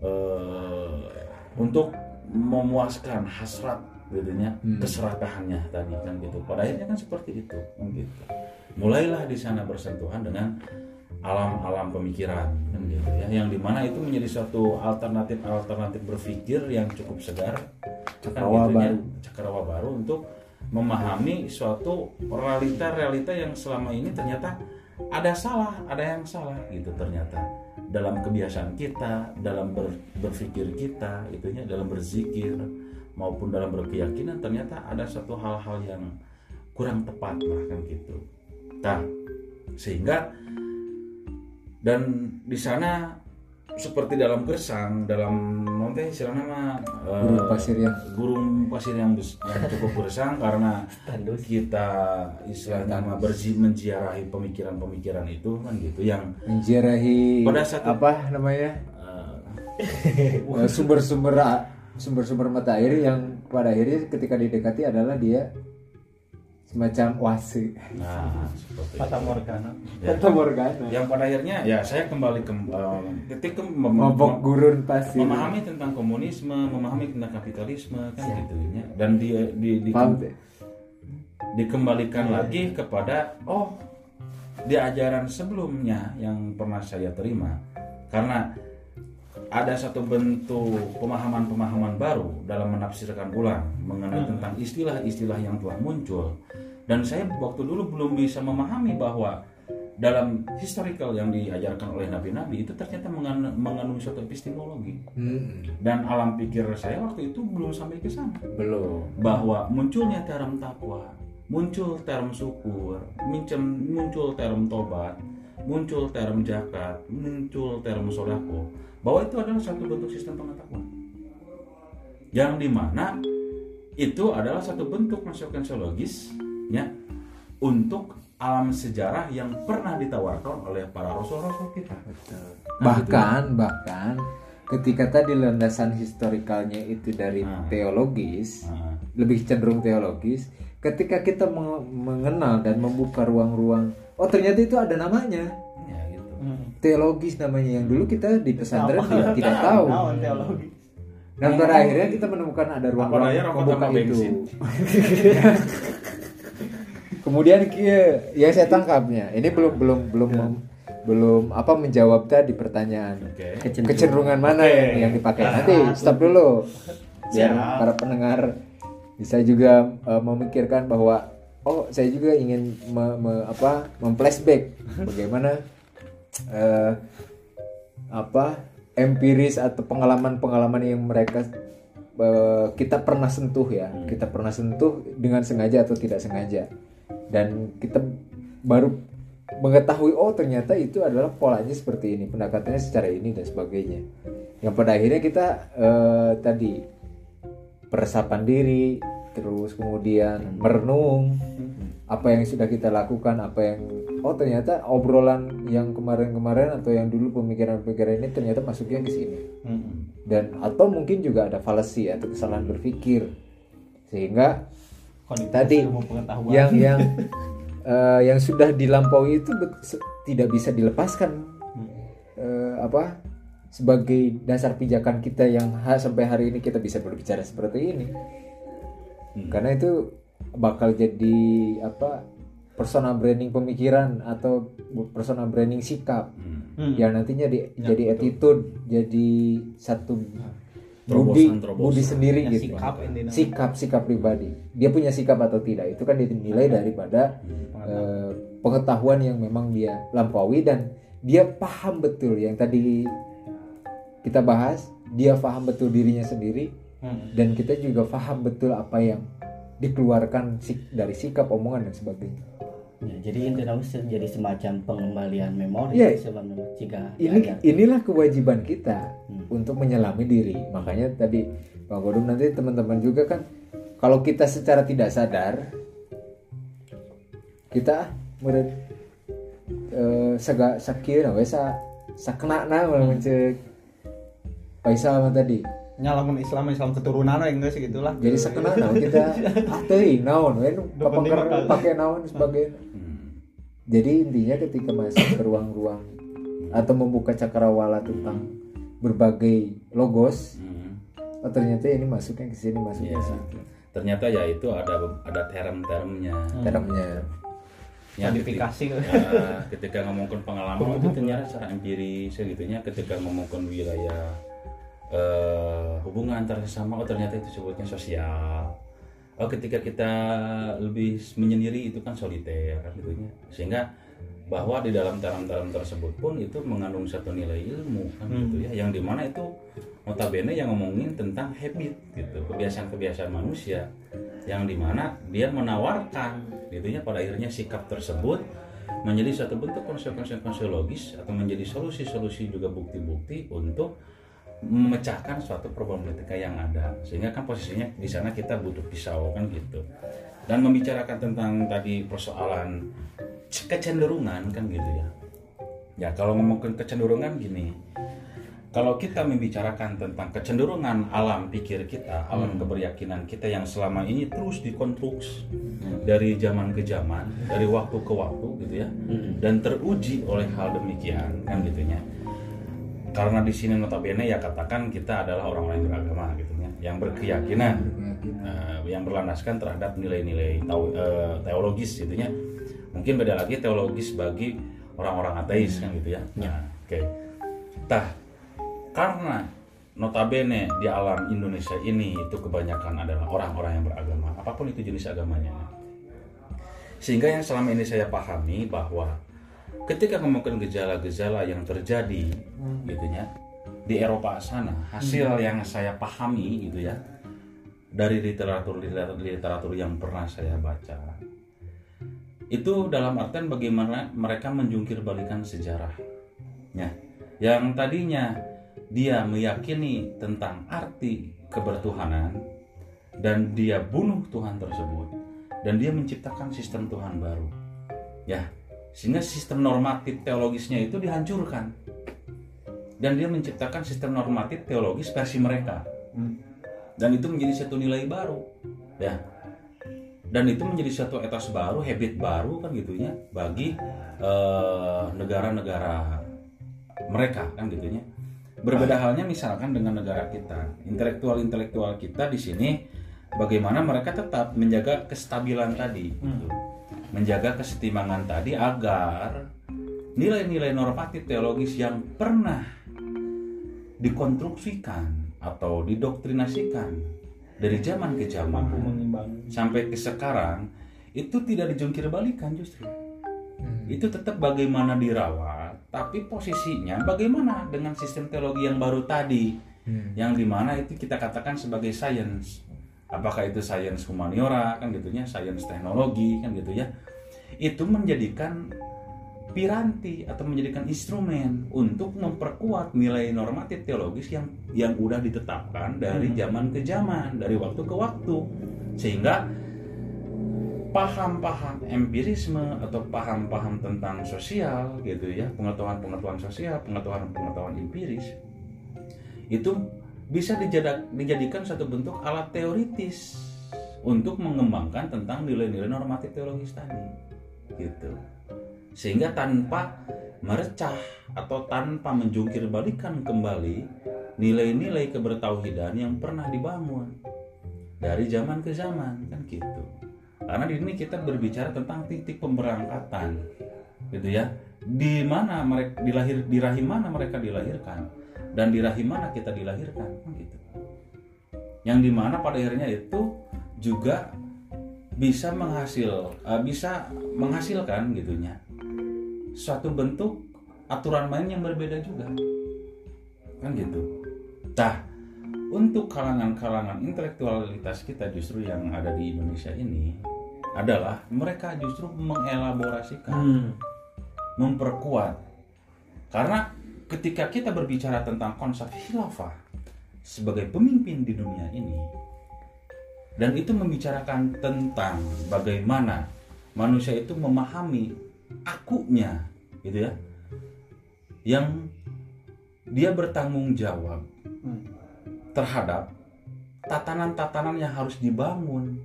eh untuk memuaskan hasrat gitu ya keserakahannya tadi kan gitu. Pada akhirnya kan seperti itu kan gitu. Mulailah di sana bersentuhan dengan alam-alam pemikiran kan gitu ya. Yang di mana itu menjadi suatu alternatif alternatif berpikir yang cukup segar kan Cakrawala gitu ya, baru. cakrawala baru untuk memahami suatu realita-realita yang selama ini ternyata ada salah ada yang salah gitu ternyata dalam kebiasaan kita dalam ber- berpikir kita itunya dalam berzikir maupun dalam berkeyakinan ternyata ada satu hal-hal yang kurang tepat lah kan gitu. Nah sehingga dan di sana seperti dalam gersang dalam nanti istilahnya mah eh, Gurun pasir yang- gurun pasir yang, yang cukup gersang karena kita istilahnya mah berzi menziarahi pemikiran-pemikiran itu kan gitu yang menziarahi Pada satu- apa namanya? Eh, Eh, sumber-sumber sumber-sumber mata air yang pada akhirnya ketika didekati adalah dia semacam oase nah seperti Fata itu. Morgana. Ya. Fata Morgana yang pada akhirnya ya saya kembali ke eh, ketika mem- mabok gurun pasir memahami tentang komunisme, memahami tentang kapitalisme kan gitu ya. Dan di di, di- Paham, dikembalikan lagi kepada oh di ajaran sebelumnya yang pernah saya terima karena ada satu bentuk pemahaman-pemahaman baru dalam menafsirkan ulang mengenai tentang istilah-istilah yang telah muncul. Dan saya waktu dulu belum bisa memahami bahwa dalam historical yang diajarkan oleh nabi-nabi itu ternyata mengan- mengandung suatu epistemologi. Hmm, dan alam pikir saya waktu itu belum sampai ke sana. Belum. Bahwa munculnya term takwa, muncul term syukur, muncul term tobat, muncul term zakat, muncul term sodako, bahwa itu adalah satu bentuk sistem pengetahuan. Yang di mana itu adalah satu bentuk masukan ya untuk alam sejarah yang pernah ditawarkan oleh para rasul-rasul kita. bahkan bahkan ketika tadi landasan historikalnya itu dari Ah. teologis Nah, lebih cenderung teologis ketika kita menge- mengenal dan membuka ruang-ruang oh ternyata itu ada namanya ya teologis namanya yang dulu kita di pesantren tidak, tidak tahu. Dan pada akhirnya kita menemukan ada rokok membuka tambah itu bensin. kemudian kia- yang saya tangkapnya. Ini belum belum belum mem- belum apa menjawab tadi pertanyaan. Oke. kecenderungan. Mana yang, yang dipakai? Nanti stop dulu. Biar para pendengar bisa juga eh, memikirkan bahwa oh saya juga ingin me- me- apa memflashback bagaimana eh, apa empiris atau pengalaman-pengalaman yang mereka eh, kita pernah sentuh ya. Kita pernah sentuh dengan sengaja atau tidak sengaja. Dan kita baru mengetahui oh ternyata itu adalah polanya seperti ini pendekatannya secara ini dan sebagainya. Yang pada akhirnya kita eh, tadi peresapan diri terus kemudian merenung apa yang sudah kita lakukan apa yang oh ternyata obrolan yang kemarin-kemarin atau yang dulu pemikiran-pemikiran ini ternyata masuknya ke sini. Dan atau mungkin juga ada falasi atau kesalahan berpikir. Sehingga Kualitas tadi yang yang eh, yang sudah dilampaui itu tidak bisa dilepaskan. Eh, apa sebagai dasar pijakan kita yang ha- sampai hari ini kita bisa berbicara seperti ini. Karena itu bakal jadi apa personal branding pemikiran atau personal branding sikap. Hmm. yang nantinya di- jadi attitude jadi satu Terobosan, budi terobosan. budi sendiri Ya, gitu. sikap sikap sikap pribadi. Dia punya sikap atau tidak itu kan dinilai daripada eh, pengetahuan yang memang dia lampaui dan dia paham betul yang tadi kita bahas. Dia paham betul dirinya sendiri Hmm. dan kita juga paham betul apa yang dikeluarkan dari sikap omongan dan sebagainya. Ya, jadi se- jadi semacam pengembalian memori sebenarnya jika ini diajar. inilah kewajiban kita Hmm. untuk menyelami diri. Makanya tadi Bang Godum nanti teman-teman juga kan kalau kita secara tidak sadar kita meren eh, saga sakir we sa sakna na mencek Faisal mah tadi nyalamun Islam Islam keturunan we geus gitulah. jadi kita. Ah teuing naon we nu Nu penting papangker mah- pakai naon sebagainya jadi intinya ketika masuk ke ruang-ruang atau membuka cakrawala tentang berbagai logos Hmm. oh ternyata ini masuknya ke sini masuknya ke ternyata ya itu ada ada term-termnya. Termnya. Ya, Kodifikasi. ketika, ya, ketika ngomongin pengalaman itu ternyata secara empiris ya gitunya ketika ngomongin wilayah eh, hubungan antar sesama oh ternyata itu sebutnya sosial. Oh ketika kita lebih menyendiri itu kan soliter kan gitunya sehingga bahwa di dalam term-term tersebut pun itu mengandung satu nilai ilmu kan gitu ya. Yang di mana itu notabene yang ngomongin tentang habit gitu. Kebiasaan-kebiasaan manusia. Yang di mana dia menawarkan gitunya pada akhirnya sikap tersebut menjadi satu bentuk konsekuensi-konsekuensi logis atau menjadi solusi-solusi juga bukti-bukti untuk memecahkan suatu problematika yang ada. Sehingga kan posisinya di sana kita butuh pisau kan gitu. Dan membicarakan tentang tadi persoalan kecenderungan kan gitu ya. Ya kalau ngomongin kecenderungan gini kalau kita membicarakan tentang kecenderungan alam pikir kita, alam keberyakinan kita yang selama ini terus dikonstruksi dari zaman ke zaman, dari waktu ke waktu gitu ya, dan teruji oleh hal demikian kan gitunya. Karena di sini notabene ya katakan kita adalah orang-orang yang beragama gitu ya, yang berkeyakinan, eh, yang berlandaskan terhadap nilai-nilai eh, teologis gitu ya. Mungkin beda lagi teologis bagi orang-orang ateis kan gitu ya. Nah, oke. Tah, karena notabene di alam Indonesia ini itu kebanyakan adalah orang-orang yang beragama apa pun itu jenis agamanya sehingga yang selama ini saya pahami bahwa ketika ngomongin gejala-gejala yang terjadi gitu ya di Eropa sana hasil yang saya pahami gitu ya dari literatur literatur, literatur yang pernah saya baca itu dalam artian bagaimana mereka menjungkir balikan sejarah ya yang tadinya dia meyakini tentang arti kebertuhanan dan dia bunuh Tuhan tersebut dan dia menciptakan sistem Tuhan baru ya sehingga sistem normatif teologisnya itu dihancurkan. Dan dia menciptakan sistem normatif teologis versi mereka. Dan itu menjadi satu nilai baru ya. Dan itu menjadi satu etos baru habit baru kan gitunya bagi eh, negara-negara mereka kan gitunya berbeda halnya misalkan dengan negara kita. Intelektual-intelektual kita di sini bagaimana mereka tetap menjaga kestabilan tadi gitu. Menjaga kesetimbangan tadi agar nilai-nilai normatif teologis yang pernah dikonstruksikan atau didoktrinasikan dari zaman ke zaman sampai ke sekarang itu tidak dijungkir balikan justru Hmm. itu tetap bagaimana dirawat tapi posisinya bagaimana dengan sistem teologi yang baru tadi Hmm. yang di mana itu kita katakan sebagai science apakah itu science humaniora kan gitunya science teknologi kan gitu ya. Itu menjadikan piranti atau menjadikan instrumen untuk memperkuat nilai normatif teologis yang yang udah ditetapkan dari zaman ke zaman dari waktu ke waktu. Sehingga paham-paham empirisme atau paham-paham tentang sosial gitu ya pengetahuan-pengetahuan sosial pengetahuan-pengetahuan empiris itu bisa dijadikan satu bentuk alat teoritis untuk mengembangkan tentang nilai-nilai normatif teologis tadi gitu. Sehingga tanpa merecah atau tanpa menjungkir balikan kembali nilai-nilai kebertauhidan yang pernah dibangun dari zaman ke zaman kan gitu. Karena di sini kita berbicara tentang titik pemberangkatan gitu ya. Di mana mereka dilahir di rahim mana mereka dilahirkan dan di rahim mana kita dilahirkan? Kan gitu. Yang di mana pada akhirnya itu juga bisa menghasil eh, bisa menghasilkan gitunya suatu bentuk aturan main yang berbeda juga. Kan gitu. Nah untuk kalangan-kalangan intelektualitas kita justru yang ada di Indonesia ini adalah mereka justru mengelaborasikan memperkuat. Karena ketika kita berbicara tentang konsep khilafah sebagai pemimpin di dunia ini dan itu membicarakan tentang bagaimana manusia itu memahami akunya gitu ya yang dia bertanggung jawab terhadap tatanan-tatanan yang harus dibangun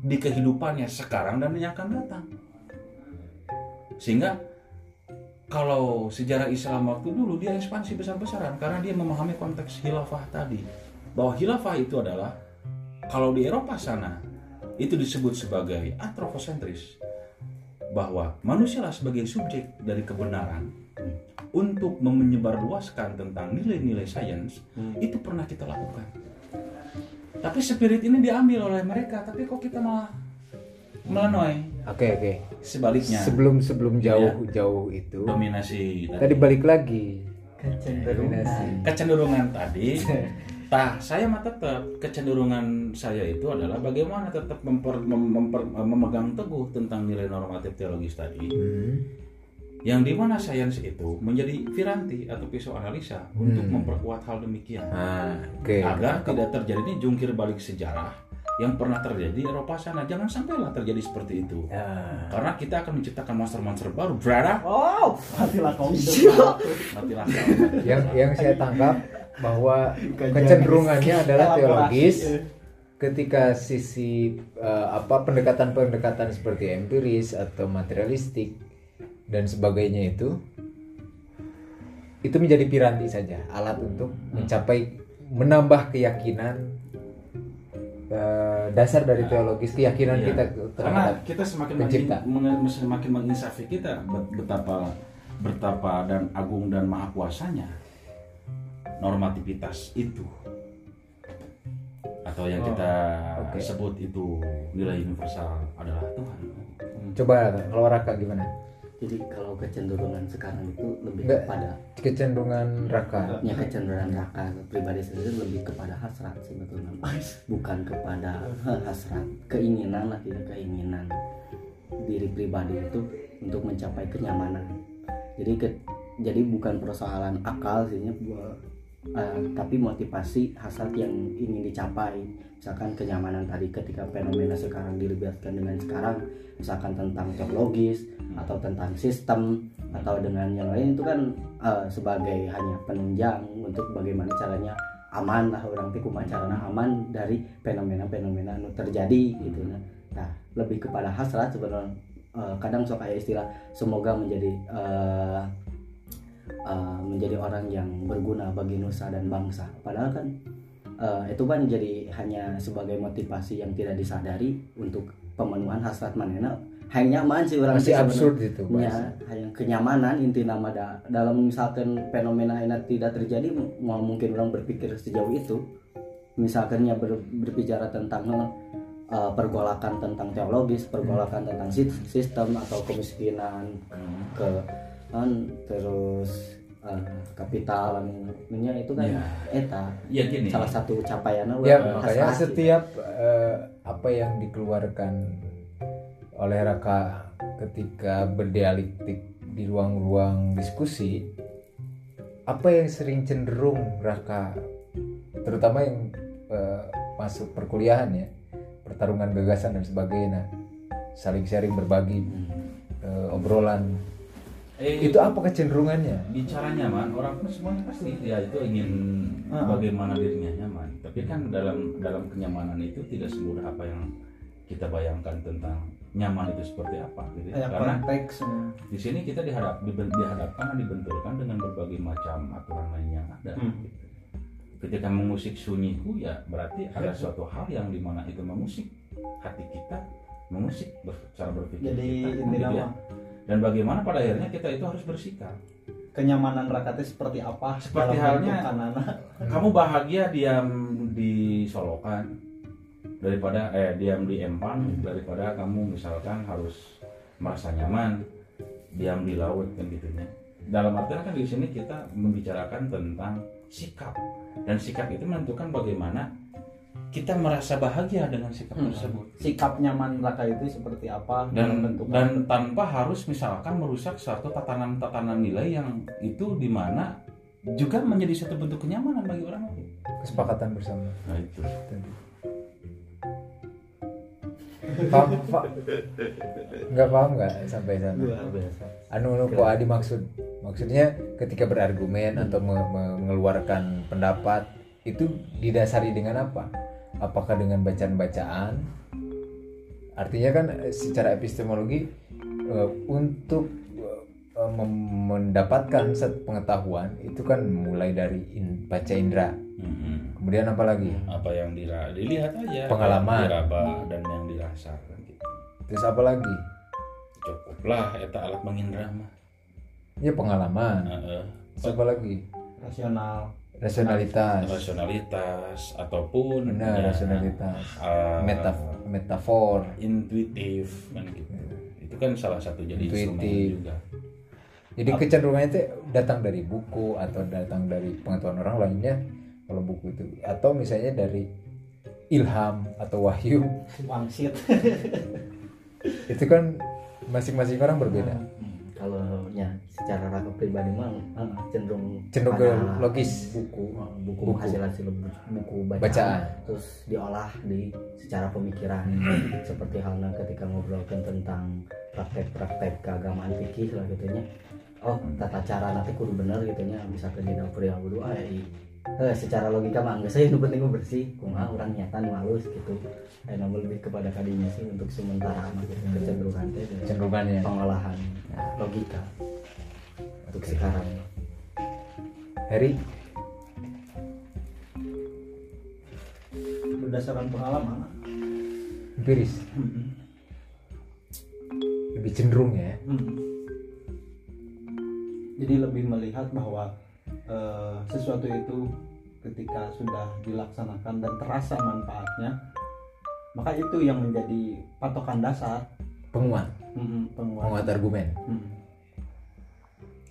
di kehidupannya sekarang dan yang akan datang. Sehingga kalau sejarah Islam waktu dulu dia ekspansi besar-besaran karena dia memahami konteks khilafah tadi. Bahwa khilafah itu adalah kalau di Eropa sana itu disebut sebagai antroposentris. Bahwa manusialah sebagai subjek dari kebenaran. Untuk menyebarluaskan tentang nilai-nilai sains itu pernah kita lakukan. Tapi spirit ini diambil oleh mereka tapi kok kita malah melanoi Oke oke. sebaliknya. Sebelum sebelum jauh jauh itu dominasi tadi. balik lagi. Kecenderungan. Kecenderungan tadi. Nah, saya mah tetap kecenderungan saya itu adalah bagaimana tetap memper- mem- memper- memegang teguh tentang nilai normatif teologis tadi, Hmm. yang di mana sains itu menjadi piranti atau pisau analisa untuk memperkuat hal demikian, Ah, oke. agar tidak terjadi ini jungkir balik sejarah yang pernah terjadi di Eropa sana. Jangan sampailah terjadi seperti itu, ya. Karena kita akan menciptakan monster-monster baru, brother. Oh, matilah kau. Matilah Yang yang saya tangkap bahwa kecenderungannya adalah teologis ketika sisi eh, apa pendekatan-pendekatan seperti empiris atau materialistik dan sebagainya itu itu menjadi piranti saja alat untuk mencapai menambah keyakinan eh, dasar dari teologis keyakinan Iya. kita karena terhadap kita semakin pencipta. semakin menginsafi kita bet- betapa betapa dan agung dan maha kuasanya normativitas itu atau yang kita oke. sebut itu nilai universal adalah Tuhan coba kalau Raka gimana jadi kalau kecenderungan sekarang itu lebih Enggak. kepada kecenderungan Raka ya kecenderungan raka pribadi sendiri lebih kepada hasrat sebetulnya bukan kepada hasrat. Keinginan lah tidak keinginan. Diri pribadi itu untuk mencapai kenyamanan. Jadi ke, jadi bukan persoalan akal sih ya, bu- eh, tapi motivasi hasrat yang ingin dicapai misalkan kenyamanan tadi ketika fenomena sekarang dilibatkan dengan sekarang misalkan tentang teologis atau tentang sistem atau dengan yang lain itu kan eh, sebagai hanya penunjang untuk bagaimana caranya aman lah orang teh kumaha carana aman dari fenomena-fenomena anu terjadi gitu nah. Nah, lebih kepada hasrat sebenarnya eh, kadang sok aya istilah semoga menjadi eh, eh, menjadi orang yang berguna bagi nusa dan bangsa. Padahal kan eh, itu kan jadi hanya sebagai motivasi yang tidak disadari untuk pemenuhan hasrat manena hanya nyaman sih orang masih sebenarnya. absurd itu Ya, hanya kenyamanan inti nama da- dalam misalkan fenomena ini tidak terjadi mau mungkin orang berpikir sejauh itu misalkan ya ber- berbicara tentang eh, pergolakan tentang teologis pergolakan tentang sis- sistem atau kemiskinan Hmm. ke kan terus eh, kapital anu itu kan Ya. eta ya gini salah satu capaiannya ya makanya hasrat. setiap eh, apa yang dikeluarkan oleh Raka ketika berdialektik di ruang-ruang diskusi apa yang sering cenderung Raka terutama yang eh, masuk perkuliahan ya pertarungan gagasan dan sebagainya saling sharing berbagi eh, obrolan eh, itu apa kecenderungannya bicara nyaman orang pun semuanya pasti ya itu ingin Ah. bagaimana dirinya nyaman tapi kan dalam dalam kenyamanan itu tidak semudah apa yang kita bayangkan tentang nyaman itu seperti apa gitu ya. Karena konteksnya di sini kita dihadap dihadapkan dan dibenturkan dengan berbagai macam aturan lain yang ada Hmm. gitu. ketika mengusik sunyiku ya berarti ada suatu hal yang di mana itu mengusik hati kita mengusik cara berpikir jadi kita intinya gitu ya. Dan bagaimana pada akhirnya kita itu harus bersikap. Kenyamanan rakatnya seperti apa? Seperti halnya- kanana kamu bahagia diam di Solokan daripada eh diam di Empang daripada kamu misalkan harus merasa nyaman diam di laut kan gitunya dalam artian kan di sini kita membicarakan tentang sikap. Dan sikap itu menentukan bagaimana kita merasa bahagia dengan sikap Hmm. tersebut. Sikap nyaman raka itu seperti apa dalam dan bentuk dan tanpa harus misalkan merusak suatu tatanan-tatanan nilai yang itu di mana juga menjadi suatu bentuk kenyamanan bagi orang lain. kesepakatan bersama. Nah itu. tadi. Paham pak? Nggak paham nggak sampai sana? Luar biasa anu anu kok Adi maksud. Maksudnya ketika berargumen atau me- me- mengeluarkan pendapat itu didasari dengan apa apakah dengan bacaan-bacaan artinya kan eh, secara epistemologi eh, untuk eh, mendapatkan satu pengetahuan itu kan mulai dari in- baca indera Mm-mm. kemudian apa lagi Apa yang dira- dilihat aja, Pengalaman. diraba dan yang dirasakan gitu. terus apa lagi Cukuplah eta alat mengindra mah. ya pengalaman Heeh. terus apa lagi rasional rasionalitas. Rasionalitas ataupun benar ya, rasionalitas. eh, Metaf metafor. Intuitif kan gitu. Itu kan salah satu jadi instrumen Intuitif. juga. Jadi kecenderungannya itu datang dari buku atau datang dari pengetahuan orang lainnya kalau buku itu. Atau misalnya dari ilham atau wahyu. Wangsit. Itu kan masing-masing orang berbeda. Hmm, kalau nya secara raka pribadi mah cenderung cenderung ke logis. buku buku, Buku. hasil hasil buku bacaan, Bacaan. terus diolah di secara pemikiran. Hmm. seperti halnya ketika ngobrolkan tentang praktek-praktek keagamaan fikih lah gitunya oh tata cara nanti kudu bener gitunya misalkan di dapur yang kudu ah i- eh, secara logika mah enggak saya nu penting bersih. Kumaha orang nyata nu halus gitu. Eh namun lebih kepada kadinya sih untuk sementara gitu kecenderungan teh dari cenderungannya logika untuk sekarang. Harry? Berdasarkan pengalaman empiris lebih cenderung ya. Hmm. Jadi lebih melihat bahwa eh, sesuatu itu ketika sudah dilaksanakan dan terasa manfaatnya, maka itu yang menjadi patokan dasar. Penguat. Hmm, penguat. penguat argumen. Hmm.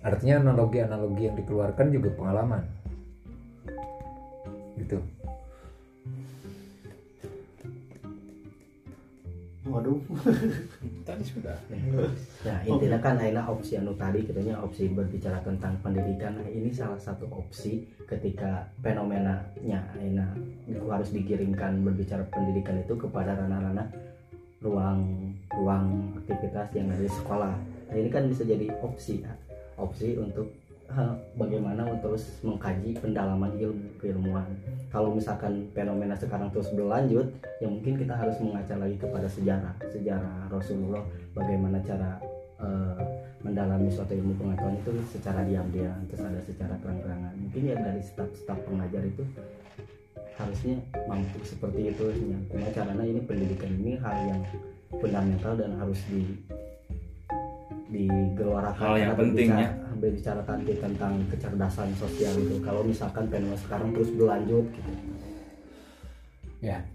Artinya analogi-analogi yang dikeluarkan juga pengalaman gitu Waduh. Tadi sudah. Ya intinya kan aina opsi anu tadi kitanya opsi berbicara tentang pendidikan nah, ini salah satu opsi ketika fenomenanya aina itu harus dikirimkan berbicara pendidikan itu kepada ranah-ranah ruang ruang aktivitas yang ada di sekolah. Nah ini kan bisa jadi opsi ya. Opsi untuk bagaimana untuk terus mengkaji pendalaman ilmu keilmuan. Kalau misalkan fenomena sekarang terus berlanjut, ya mungkin kita harus mengaca lagi kepada sejarah, sejarah Rasulullah, bagaimana cara eh, mendalami suatu ilmu pengetahuan itu secara diam-diam, terus ada secara terang-terangan. Mungkin ya dari staf-staf pengajar itu harusnya mampu seperti itu. Ya. Cuma caranya ini pendidikan ini hal yang fundamental dan harus di digelorakan Hal yang penting, ya. berbicarakan tentang kecerdasan sosial itu kalau misalkan fenomena sekarang terus berlanjut gitu. Ya.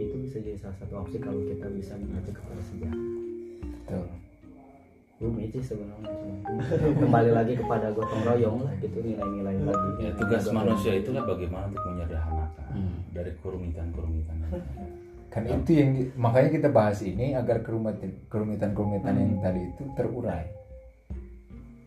Itu bisa jadi salah satu opsi kalau kita bisa mengacu kepada sejarah. Betul. sih sebenarnya kembali lagi kepada gotong royong lah gitu nilai-nilai lagi. Ya tugas manusia itulah bagaimana untuk menyederhanakan Hmm. dari kerumitan-kerumitan Kan itu yang makanya kita bahas ini agar kerumitan kerumitan-kerumitan yang tadi itu terurai.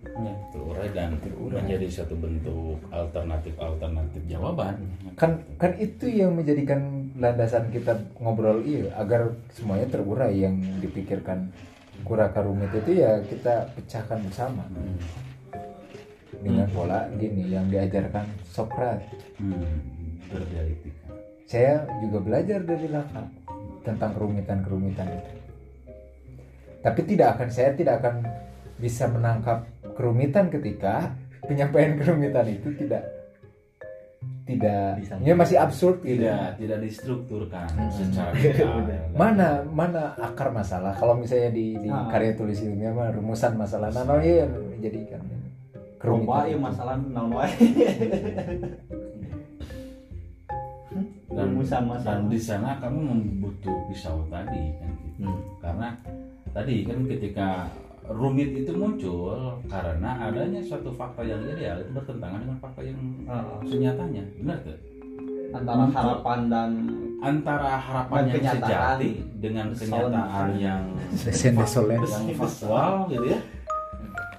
ya, terurai dan menjadi satu bentuk alternatif-alternatif jawaban Kan kan itu yang menjadikan landasan kita ngobrol iya agar semuanya terurai yang dipikirkan kuraka rumit itu ya kita pecahkan bersama Hmm. dengan pola gini yang diajarkan Socrates. Hmm, berdialektika Saya juga belajar dari Lacan tentang kerumitan-kerumitan itu. Tapi tidak akan saya tidak akan bisa menangkap kerumitan ketika penyampaian kerumitan itu tidak tidak Bisa. ya masih absurd gitu. tidak tidak distrukturkan Hmm. secara Mana mana akar masalah kalau misalnya di, di Ah. karya tulis ilmiah mah rumusan masalah nah no, iya menjadikan Kerumitan itu. masalah naon wae. dan, Rumusan dan masalah. di sana kamu membutuh pisau tadi kan gitu. Hmm. karena tadi kan ketika rumit itu muncul karena adanya suatu fakta yang ideal itu bertentangan dengan fakta yang Heeh. senyatanya benar tuh antara harapan dan antara harapan Dan yang kenyataan. sejati dengan kenyataan yang desolen. yang faktual gitu ya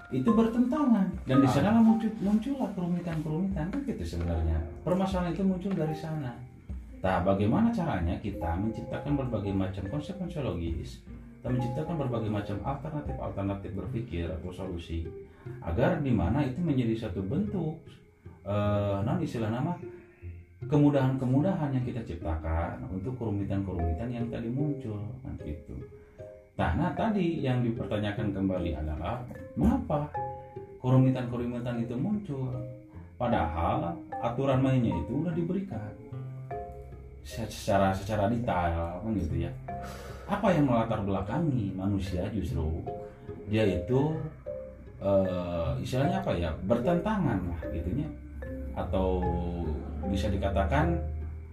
itu bertentangan dan di sana muncul muncullah kerumitan-kerumitan kan gitu sebenarnya permasalahan itu muncul dari sana nah bagaimana caranya kita menciptakan berbagai macam konsep konseologis dan menciptakan berbagai macam alternatif-alternatif berpikir atau solusi agar di mana itu menjadi satu bentuk eh non istilah nama kemudahan-kemudahan yang kita ciptakan untuk kerumitan-kerumitan yang tadi muncul kan gitu Nah, nah tadi yang dipertanyakan kembali adalah mengapa kerumitan-kerumitan itu muncul? Padahal aturan mainnya itu udah diberikan secara secara detail kan gitu ya. Apa yang melatar belakangi manusia justru? Dia itu eh, istilahnya apa ya? Bertentangan lah gitunya. Atau bisa dikatakan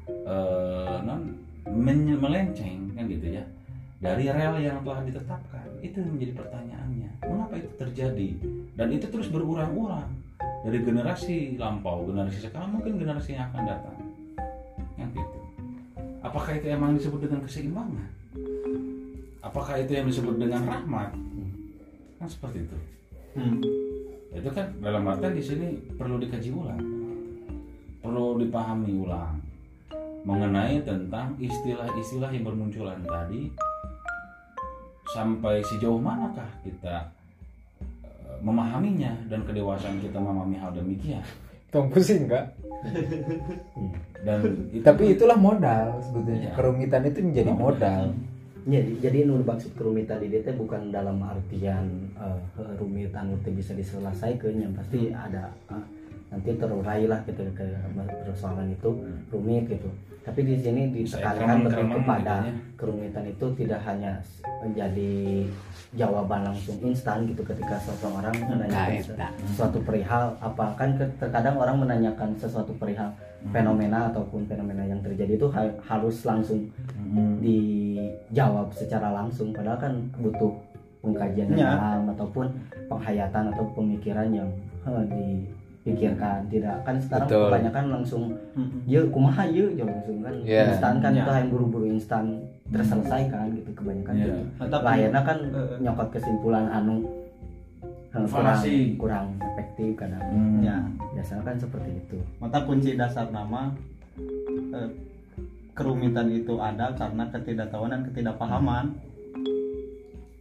eh, non melenceng kan gitu ya. Dari rel yang telah ditetapkan. Itu menjadi pertanyaannya. Mengapa itu terjadi? Dan itu terus berulang-ulang. Dari generasi lampau generasi sekarang mungkin generasi yang akan datang. Yang gitu apakah itu emang disebut dengan keseimbangan? Apakah itu yang disebut dengan rahmat? Kan seperti itu. Hmm. itu kan dalam artian di sini perlu dikaji ulang. Perlu dipahami ulang mengenai tentang istilah-istilah yang bermunculan tadi sampai sejauh manakah kita eh, memahaminya dan kedewasaan kita memahami hal demikian Tong pusing kak. dan itu Tapi itulah modal sebetulnya. Iya. Kerumitan itu menjadi modal. jadi jadi nu maksud kerumitan di teh bukan dalam artian rumit anu teu bisa diselesaikan yang pasti ada eh, nanti terurai lah gitu ke persoalan itu rumit gitu tapi di sini ditekankan lebih kepada ya. kerumitan itu tidak hanya menjadi jawaban langsung instan gitu ketika seseorang menanyakan se- suatu perihal apa kan terkadang orang menanyakan sesuatu perihal fenomena ataupun fenomena yang terjadi itu ha- harus langsung Hmm. dijawab secara langsung padahal kan butuh pengkajian Ya. dalam ataupun penghayatan atau pemikiran yang eh, dipikirkan tidak kan sekarang Betul. kebanyakan langsung Hmm. ya kumaha ya jauh langsung kan Ya. instan kan Ya. itu yang buru-buru instan terselesaikan gitu kebanyakan Ya. gitu Nah, tapi akhirnya kan eh, nyokot kesimpulan anu eh, kurang kurang efektif kadang Hmm. ya biasanya kan seperti itu maka kunci dasar nama eh, kerumitan itu ada karena ketidaktahuan dan ketidakpahaman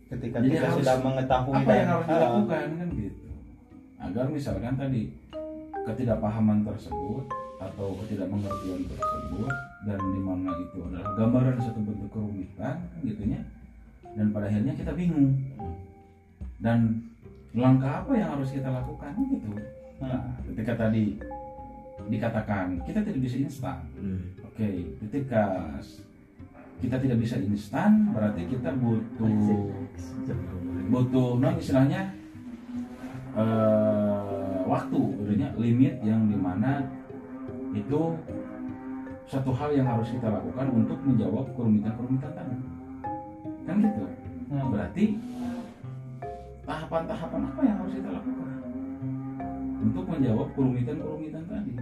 ketika Jadi kita harus- sudah mengetahui apa yang dan- harus eh, dilakukan kan gitu agar misalkan tadi ketidakpahaman tersebut atau ketidakmengertian tersebut dan di mana itu adalah gambaran satu bentuk kerumitan kan gitunya dan pada akhirnya kita bingung. Dan langkah apa yang harus kita lakukan kan gitu. Nah ketika tadi dikatakan kita tidak bisa instan oke ketika kita tidak bisa instan berarti kita butuh butuh non istilahnya eh, waktu artinya limit yang di mana itu satu hal yang harus kita lakukan untuk menjawab kerumitan-kerumitan tadi kan gitu Hmm. berarti tahapan-tahapan apa yang harus kita lakukan untuk menjawab kerumitan-kerumitan tadi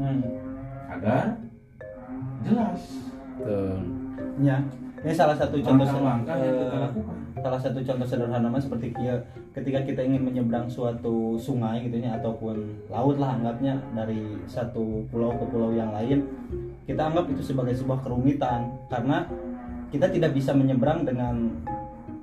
Hmm. agar jelas Betul. Ya, ini salah satu contoh langkah-langkah yang kita eh, lakukan salah satu contoh sederhana mah seperti kia ketika kita ingin menyeberang suatu sungai gitu ya ataupun laut lah anggapnya dari satu pulau ke pulau yang lain kita anggap itu sebagai sebuah kerumitan. Karena kita tidak bisa menyeberang dengan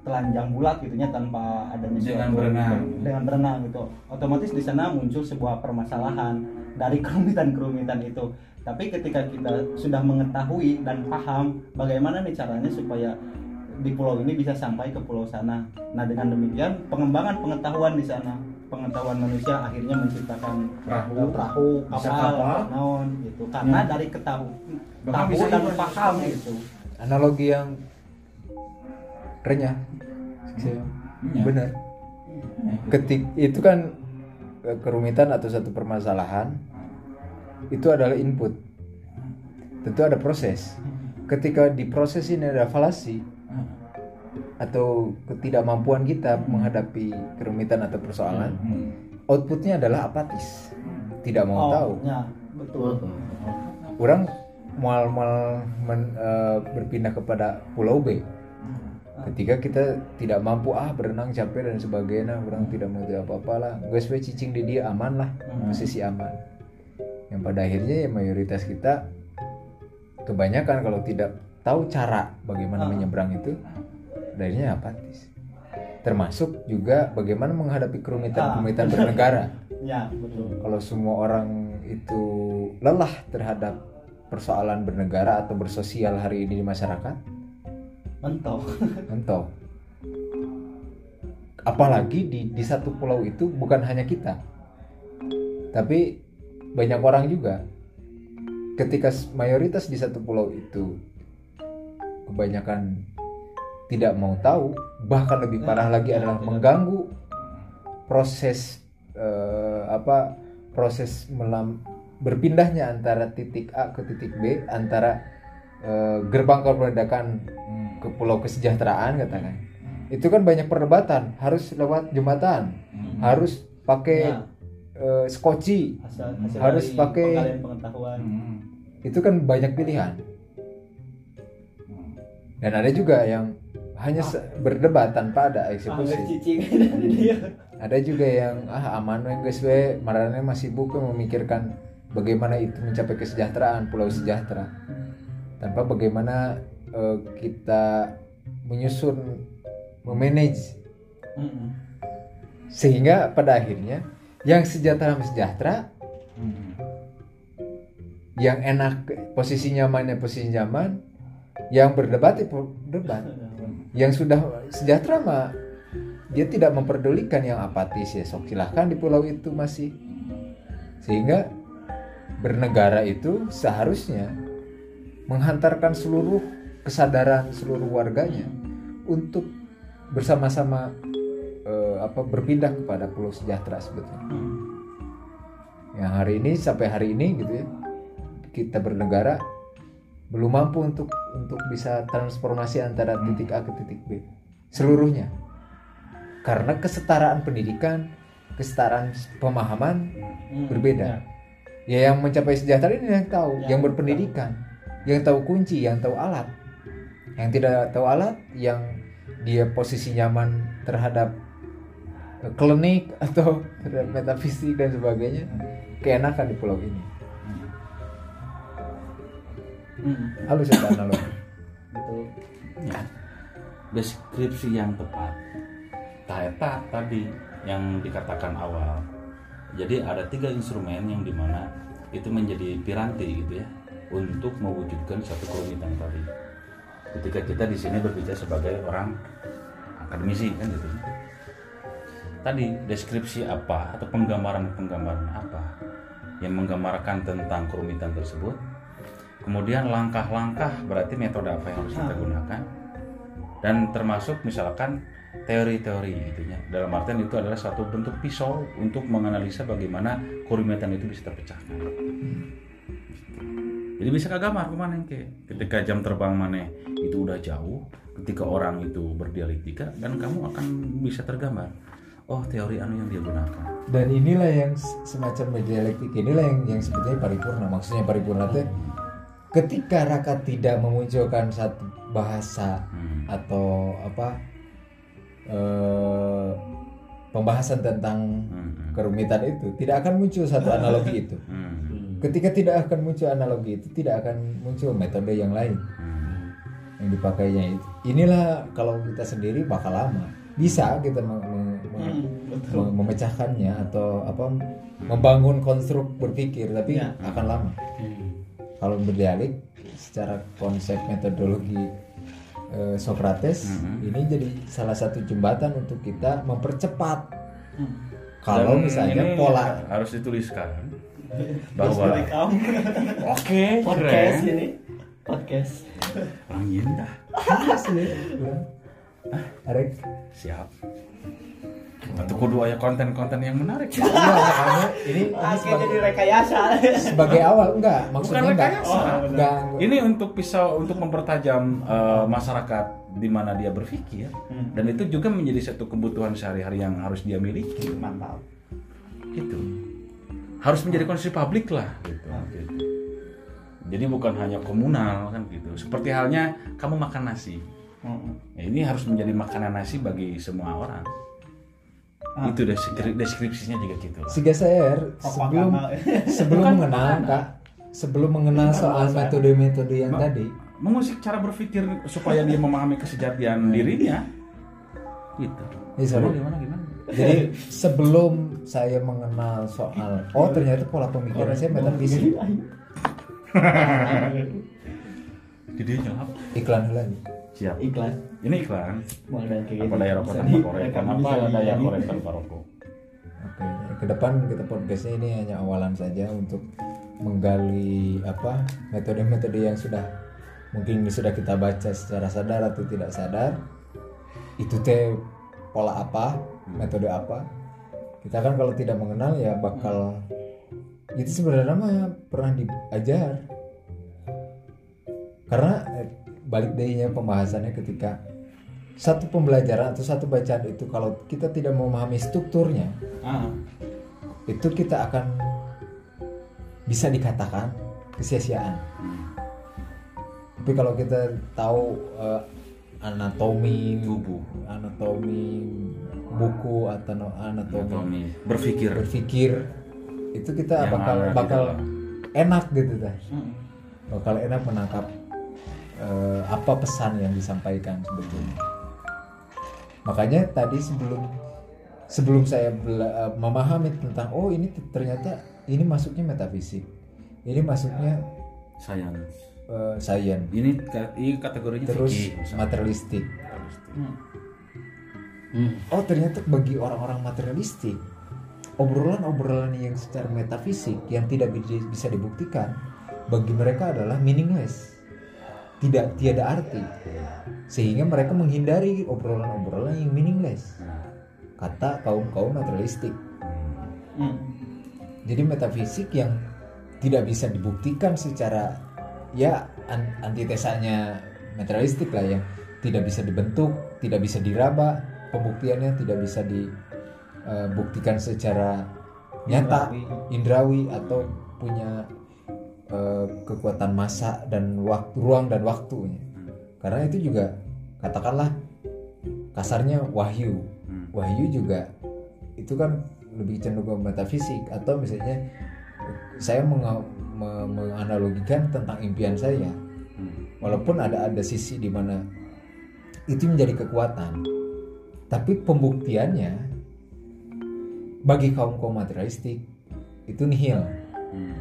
telanjang bulat gitu ya tanpa adanya Dengan suatu berenang. dengan berenang gitu. Otomatis di sana muncul sebuah permasalahan dari kerumitan-kerumitan itu. Tapi ketika kita sudah mengetahui dan paham bagaimana nih caranya supaya di pulau ini bisa sampai ke pulau sana. Nah dengan demikian pengembangan pengetahuan di sana, pengetahuan manusia akhirnya menciptakan Perahu. eh, perahu, kapal, kapal. naon gitu. Karena Ya. dari ketahu, tahu bisa dan paham gitu. Analogi yang renyah. Ya. Benar. Ketik itu kan eh, kerumitan atau satu permasalahan itu adalah input. Tentu ada proses. Ketika di proses ini ada falasi atau ketidakmampuan kita menghadapi kerumitan atau persoalan, Hmm. outputnya adalah apatis, tidak mau oh, tahu. Ya, betul. Orang mal mal men- eh, berpindah kepada Pulau B. Ketika kita tidak mampu ah berenang capek dan sebagainya, orang tidak mau tahu apa-apa lah. Gue supaya cicing di dia aman lah, posisi aman. Yang pada akhirnya ya mayoritas kita kebanyakan kalau tidak tahu cara bagaimana Ah. menyeberang itu, akhirnya apatis. Termasuk juga bagaimana menghadapi kerumitan-kerumitan bernegara. Ya, betul. Kalau semua orang itu lelah terhadap persoalan bernegara atau bersosial hari ini di masyarakat, Mentok. mentok. Apalagi di di satu pulau itu bukan hanya kita, tapi banyak orang juga. Ketika mayoritas di satu pulau itu kebanyakan tidak mau tahu, bahkan lebih parah lagi adalah mengganggu proses eh, apa proses melam, berpindahnya antara titik A ke titik B antara eh, gerbang kemerdekaan ke pulau kesejahteraan katakan itu kan banyak perdebatan harus lewat jembatan harus pakai Ya, eh, skoci hasil, hasil Harus pakai- pengetahuan. Hmm. itu kan banyak pilihan dan ada juga yang hanya berdebat tanpa ada eksekusi. Dia. ada juga yang ah aman we geus we. Marane masih buku memikirkan bagaimana itu mencapai kesejahteraan pulau sejahtera. Tanpa bagaimana eh, kita menyusun memanage. Sehingga pada akhirnya yang sejahtera sejahtera yang enak posisi nyamannya posisi nyaman yang berdebat ya berdebat yang sudah sejahtera mah dia tidak memperdulikan yang apatis ya. Sok silahkan di pulau itu masih. Sehingga bernegara itu seharusnya menghantarkan seluruh kesadaran seluruh warganya untuk bersama-sama eh, apa berpindah kepada pulau sejahtera sebetulnya. Yang hari ini sampai hari ini gitu ya kita bernegara belum mampu untuk untuk bisa transformasi antara titik A ke titik B. Seluruhnya. Karena kesetaraan pendidikan kesetaraan pemahaman Hmm, berbeda. ya. Yang mencapai sejahtera ini yang tahu Ya, yang berpendidikan yang tahu kunci yang tahu alat. Yang tidak tahu alat yang dia posisi nyaman terhadap klinik atau terhadap metafisik dan sebagainya keenakan di pulau ini Mm, halus itu analogi betul. Ya. deskripsi yang tepat. Taeta tadi yang dikatakan awal. Jadi ada tiga instrumen yang di mana itu menjadi piranti gitu ya untuk mewujudkan satu kerumitan tadi. Ketika kita di sini berbicara sebagai orang akademisi kan gitu. Tadi deskripsi apa atau penggambaran-penggambaran apa yang menggambarkan tentang kerumitan tersebut kemudian langkah-langkah berarti metode apa yang harus kita gunakan? Dan termasuk misalkan teori-teori gitu ya. Dalam artian itu adalah suatu bentuk pisau untuk menganalisa bagaimana kerumitan itu bisa terpecahkan. Jadi bisa kagamar ke mana ke? Ketika jam terbang mana itu udah jauh ketika orang itu berdialektika dan kamu akan bisa tergambar. Oh teori anu yang dia gunakan. Dan inilah yang semacam dialektik inilah yang yang sebetulnya paripurna. Maksudnya paripurna itu ketika Raka tidak memunculkan satu bahasa Hmm. atau apa eh, pembahasan tentang Hmm. kerumitan itu tidak akan muncul satu analogi itu Hmm. ketika tidak akan muncul analogi itu tidak akan muncul metode yang lain Hmm. yang dipakainya itu inilah kalau kita sendiri bakal lama bisa kita me- me- me- me- memecahkannya atau apa membangun konstruk berpikir tapi Ya. akan lama kalau berdialek secara konsep metodologi eh, Socrates Mhm. ini jadi salah satu jembatan untuk kita mempercepat. Kalau Dan misalnya ini pola harus dituliskan bahwa oke podcast keren. ini. Podcast. Angin dah. Arek siap atau kudu aya konten-konten yang menarik Iya, makanya ini, ini Oke sebagai, jadi rekayasa. sebagai awal enggak maksudnya Bukan enggak rekayasa. Oh, enggak ini untuk pisau untuk mempertajam eh, masyarakat di mana dia berpikir Hmm. dan itu juga menjadi satu kebutuhan sehari-hari yang harus dia miliki Mantap. gitu harus menjadi konsumsi publik lah gitu, gitu. jadi bukan hanya komunal kan gitu seperti halnya kamu makan nasi Hmm. Ya, ini harus menjadi makanan nasi bagi semua orang Ah. itu deskri- deskripsinya juga gitu lah. Siga saya sebelum sebelum mengenal kak sebelum mengenal soal metode-metode yang Ma- tadi. mengusik cara berpikir supaya dia memahami kesejatian dirinya. Gitu. Eh, sorry. gimana gimana jadi sebelum saya mengenal soal oh ternyata pola pemikiran saya metafisik. jadi nyelap iklan lagi siap. Iklan ini iklan. Kayak apa gitu daya rokok tanpa korek di- daya korek tanpa rokok? Oke ke depan kita podcastnya ini hanya awalan saja untuk menggali apa metode-metode yang sudah mungkin sudah kita baca secara sadar atau tidak sadar. Itu teh pola apa metode apa? Kita kan kalau tidak mengenal ya bakal itu sebenarnya mah pernah diajar. Karena eh, balik daynya pembahasannya ketika satu pembelajaran atau satu bacaan itu kalau kita tidak memahami strukturnya Ah. itu kita akan bisa dikatakan kesia-siaan. Tapi kalau kita tahu eh, anatomi Tubuh. anatomi buku atau anatomi Anatomi berpikir berpikir itu kita Yang bakal di bakal dalam. enak gitu dah. Hmm. Bakal enak menangkap eh, apa pesan yang disampaikan sebetulnya. Makanya tadi sebelum sebelum saya bela- eh, memahami tentang oh ini ternyata ini masuknya metafisik. Ini masuknya sayang eh, science. ini ini kategorinya Terus misalnya. materialistik. Hmm. Hmm. Oh ternyata bagi orang-orang materialistik obrolan-obrolan yang secara metafisik yang tidak bi- bisa dibuktikan bagi mereka adalah meaningless tidak tiada arti. Sehingga mereka menghindari obrolan-obrolan yang meaningless. Kata kaum kaum materialistik. Hmm. jadi metafisik yang tidak bisa dibuktikan secara ya an- antitesanya materialistik lah yang tidak bisa dibentuk tidak bisa diraba pembuktiannya tidak bisa dibuktikan secara nyata indrawi atau punya eh, kekuatan massa dan waktu ruang dan waktunya karena itu juga katakanlah kasarnya wahyu Hmm. wahyu juga itu kan lebih cenderung ke metafisik atau misalnya saya menga- me- menganalogikan tentang impian saya Hmm. walaupun ada ada sisi di mana itu menjadi kekuatan tapi pembuktiannya bagi kaum kaum materialistik itu nihil Hmm.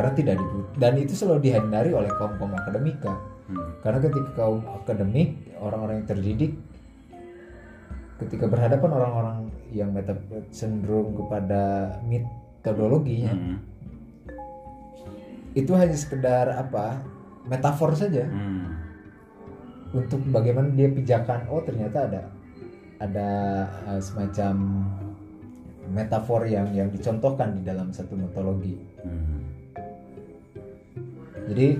Karena tidak dibuk- dan itu selalu dihindari oleh kaum kaum akademika Hmm. karena ketika kaum akademik orang-orang yang terdidik ketika berhadapan orang-orang yang meta cenderung kepada metodologinya Hmm. itu hanya sekedar apa metafor saja Hmm. untuk bagaimana dia pijakan oh ternyata ada ada eh, semacam metafor yang yang dicontohkan di dalam satu metodologi Hmm. Jadi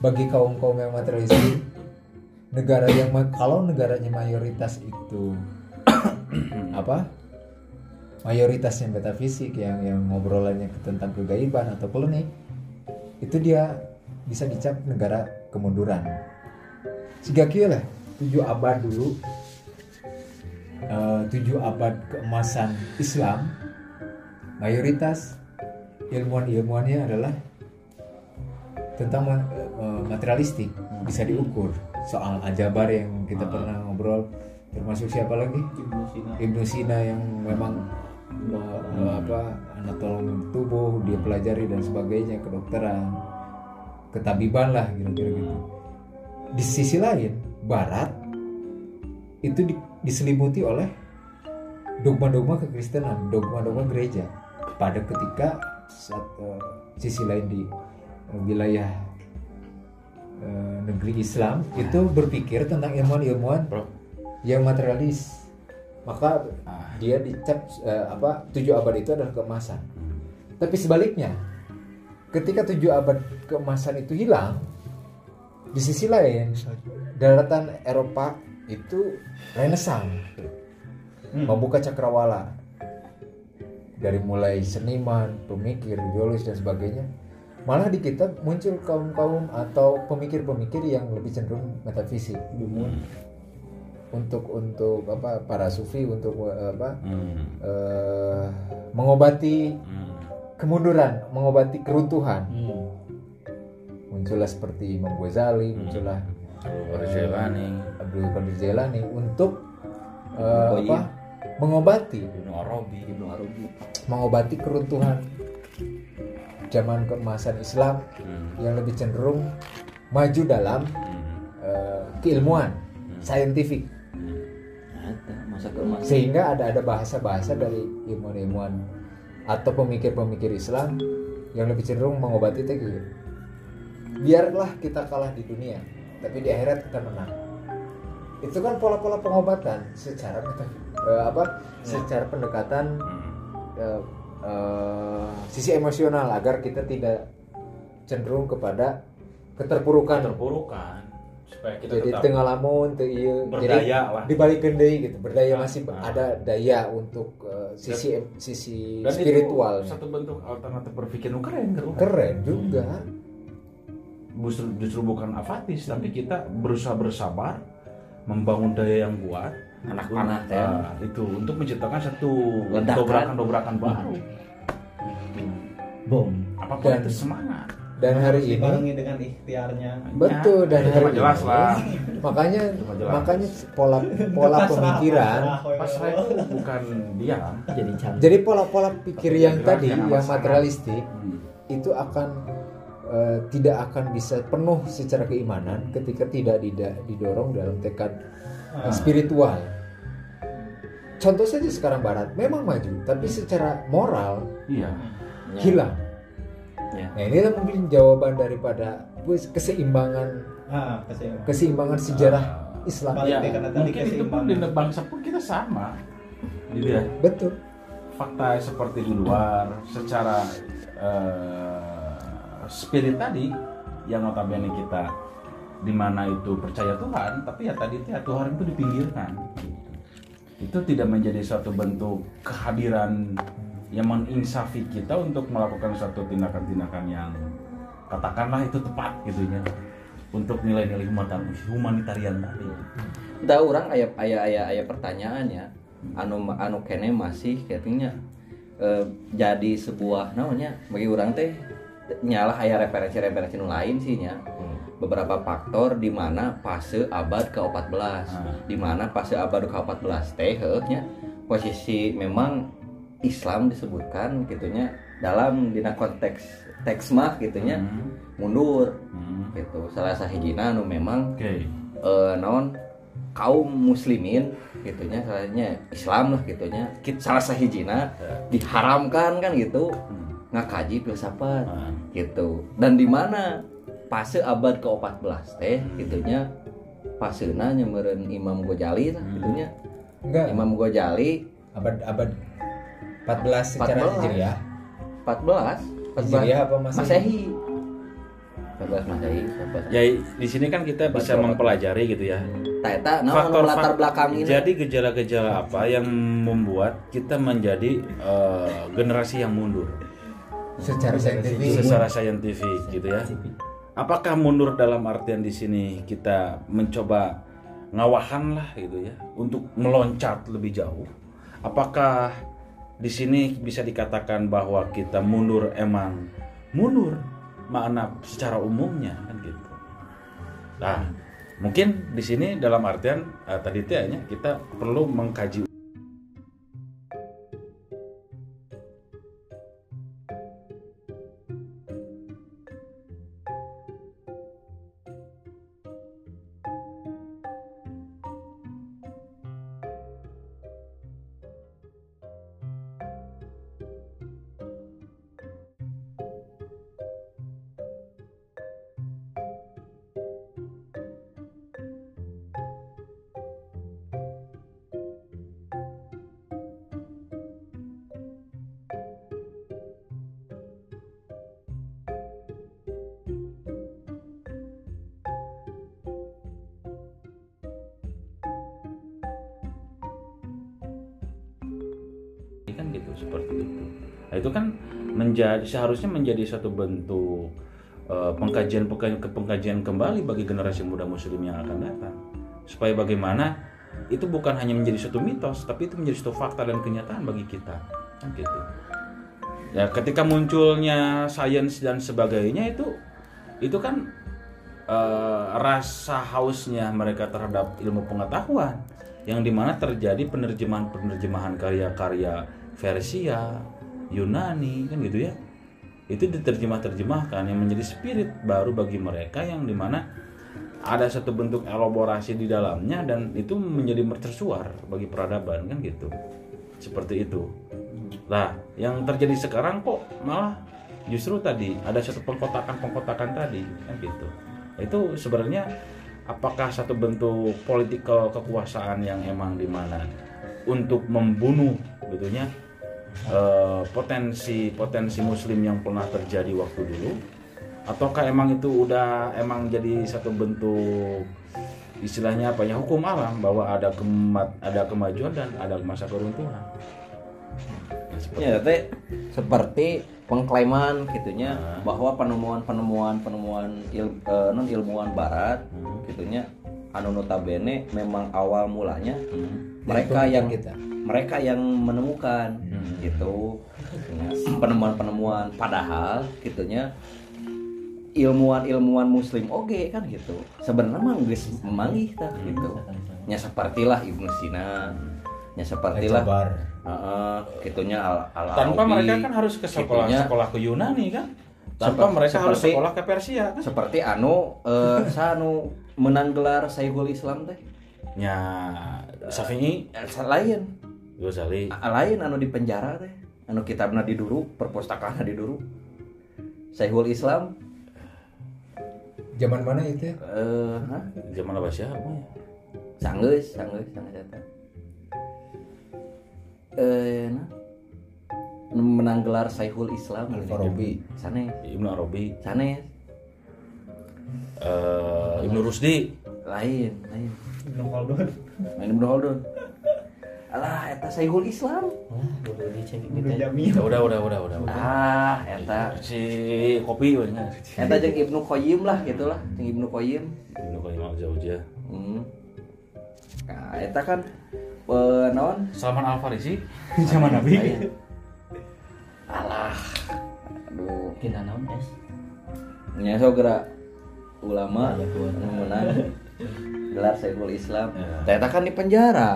bagi kaum kaum yang materialistik, negara yang kalau negaranya mayoritas itu apa? Mayoritasnya metafisik yang yang ngobrolannya tentang kegaiban atau klinik, itu dia bisa dicap negara kemunduran. Siga kieu lah, tujuh abad dulu, eh, tujuh abad keemasan Islam, mayoritas ilmuwan-ilmuwannya adalah tentang eh, materialistik bisa diukur. Soal ajabar yang kita pernah ngobrol termasuk siapa lagi? Ibnu Sina. Ibnu Sina yang memang eh, apa anatomi tubuh dia pelajari dan sebagainya kedokteran ketabiban lah kira-kira gitu. Di sisi lain Barat itu di- diselimuti oleh dogma-dogma kekristenan dogma-dogma gereja. Pada ketika saat, eh, sisi lain di wilayah eh, negeri Islam itu berpikir tentang ilmuwan-ilmuwan yang materialis. Maka Ah. dia dicap eh, apa tujuh abad itu adalah keemasan. Tapi sebaliknya ketika tujuh abad keemasan itu hilang di sisi lain daratan Eropa itu renaissance. Membuka cakrawala. Dari mulai seniman pemikir ideologis dan sebagainya malah di kita muncul kaum kaum atau pemikir-pemikir yang lebih cenderung metafisik untuk untuk apa para sufi untuk eh, apa Hmm. eh, mengobati Hmm. kemunduran mengobati keruntuhan Hmm. muncullah seperti Imam Ghazali muncullah Baru Jailani, Abdul Qadir Jailani untuk Qayyim. apa mengobati Ibnu Arabi. Ibnu Arabi mengobati keruntuhan zaman keemasan Islam Hmm. yang lebih cenderung maju dalam Hmm. eh, keilmuan saintifik masa keemasan sehingga ada ada bahasa-bahasa dari ilmuwan-ilmuwan atau pemikir-pemikir Islam yang lebih cenderung mengobati itu gitu. biarlah kita kalah di dunia tapi di akhirat kita menang itu kan pola-pola pengobatan secara eh, apa secara pendekatan Hmm. Eh, sisi emosional agar kita tidak cenderung kepada keterpurukan Terpurukan supaya kita jadi tetap tengah lamun teu ieu berdaya lah. dibalik deui gitu berdaya Ah, masih ah. ada daya untuk eh, sisi sisi Dan spiritual itu satu bentuk alternatif berpikir keren kan? keren juga Justru, justru bukan apatis tapi kita berusaha bersabar membangun daya yang kuat Anak panah, teh. Ah, itu. Untuk menciptakan satu dobrakan-dobrakan baru. Bom. Apa pun Dan- itu semangat. dan hari ini dibarengi dengan ikhtiarnya. Betul dan Ya, hari jelas ini. lah. Makanya jelas. makanya pola pola pemikiran pasrah, pasrah itu bukan diam jadi cantik. Jadi pola-pola pikir yang Jelas, tadi yang yang materialistik Hmm. itu akan eh, tidak akan bisa penuh secara keimanan ketika tidak didorong dalam tekad. Spiritual. Contoh saja sekarang Barat memang maju, tapi secara moral iya hilang. Ya. Nah inilah mungkin jawaban daripada keseimbangan ah keseimbangan. keseimbangan sejarah Islam. Balik ya, deh, karena tadi mungkin itu pun keseimbangan. di bangsa pun kita sama gitu ya Betul. fakta seperti di luar secara eh, spirit tadi yang notabene kita di mana itu percaya Tuhan tapi ya tadi ya Tuhan itu dipinggirkan itu tidak menjadi suatu bentuk kehadiran yang menginsafi kita untuk melakukan suatu tindakan-tindakan yang katakanlah itu tepat gitu ya untuk nilai-nilai humanitarian, tadi. Entah orang aya aya aya aya pertanyaannya anu anu kene masih katanya eh, jadi sebuah namanya bagi orang teh nyalah aya referensi-referensi nu lain sih nya beberapa faktor di mana fase abad ke-14 Ah. di mana fase abad ke-14 teh nya posisi memang Islam disebutkan gitunya dalam dina konteks teks mah gitunya Hmm. mundur Hmm. gitu salah sahijina nu memang oke eh naon kaum muslimin gitunya salahnya Islam lah gitunya salah sahijina diharamkan kan gitu Hmm. ngakaji filsafat Ah. gitu dan di mana fase abad ke-14 teh gitunya fasena nyemeureun Imam Ghazali Hmm. gitunya Enggak. Imam Ghazali Abad abad 14 secara 14. hijriah. 14 14 Hijriah apa Masehi? Masehi 14 Masehi 14 Ya di sini kan kita bisa mempelajari gitu ya. Tah eta naon anu latar belakang ini Jadi gejala-gejala apa yang membuat kita menjadi eh, generasi yang mundur secara saintifik secara saintifik gitu ya. Apakah mundur dalam artian di sini kita mencoba ngawahan lah gitu ya untuk meloncat lebih jauh? Apakah di sini bisa dikatakan bahwa kita mundur emang mundur makna secara umumnya kan gitu. Nah, mungkin di sini dalam artian eh, tadi itu ya kita perlu mengkaji menjadi seharusnya menjadi satu bentuk eh, pengkajian pengkajian kembali bagi generasi muda muslim yang akan datang. Supaya bagaimana itu bukan hanya menjadi satu mitos tapi itu menjadi satu fakta dan kenyataan bagi kita. Kan gitu. Ya ketika munculnya sains dan sebagainya itu itu kan eh, rasa hausnya mereka terhadap ilmu pengetahuan yang di mana terjadi penerjemahan-penerjemahan karya-karya Persia, Yunani kan gitu ya. Itu diterjemah-terjemahkan yang menjadi spirit baru bagi mereka yang di mana ada satu bentuk elaborasi di dalamnya dan itu menjadi mercusuar bagi peradaban kan gitu. Seperti itu. Lah yang terjadi sekarang kok malah justru tadi ada satu pengkotakan-pengkotakan tadi kan gitu. Itu sebenarnya apakah satu bentuk politikal kekuasaan yang emang di mana untuk membunuh gitunya eh, potensi potensi muslim yang pernah terjadi waktu dulu ataukah emang itu udah emang jadi satu bentuk istilahnya apa ya hukum alam bahwa ada kemat ada kemajuan dan ada masa keruntuhan Nah, seperti ya teh seperti pengklaiman gitunya Nah. bahwa penemuan-penemuan penemuan il, eh, non ilmuwan barat Hmm. gitunya anu notabene memang awal mulanya Hmm. Mereka yang kita mereka yang menemukan Hmm. gitu. Penemuan-penemuan padahal gitunya ilmuwan-ilmuwan muslim oke kan gitu. Sebenarnya mah geus memanggih tah gitu. Nya sepertilah Ibnu Sina. Nya sepertilah Heeh, gitunya al, al tanpa mereka kan harus ke sekolah gitunya. sekolah ke Yunani kan? Tanpa Seperti- mereka harus sekolah ke Persia kan? seperti anu eh sanu menang gelar Sayyidul Islam teh. Nya Syafi'i Eh, lain. Ghazali. Lain anu di penjara teh. Anu kitabna di duru perpustakaan di duru. Sayyidul Islam. Zaman mana itu ya? eh hah? zaman apa ya? sanggeus sanggeus sanggeus eta. Eh nah. Anu menang gelar Sayyidul Islam. Al-Farabi sanes. Ibnu Arabi. Sanes. Eh, Ibnu Rusdi. Lain lain Ibnu Khaldun main Ibnu Khaldun alah eta Sayyidul Islam. Udah udah udah udah udah. Ah eta. Si kopi banyak Eta jeung Ibnu Qayyim lah gitulah, jeung Ibnu Qayyim. Ibnu Qayyim al-Jauziyah Hmm. Nah, eta kan naon? Salman Al Farisi zaman Nabi. Alah. Aduh, Kita naon es. nya gerak ulama Ya, menang gelar Saiful Islam. Ya. Ternyata kan di penjara.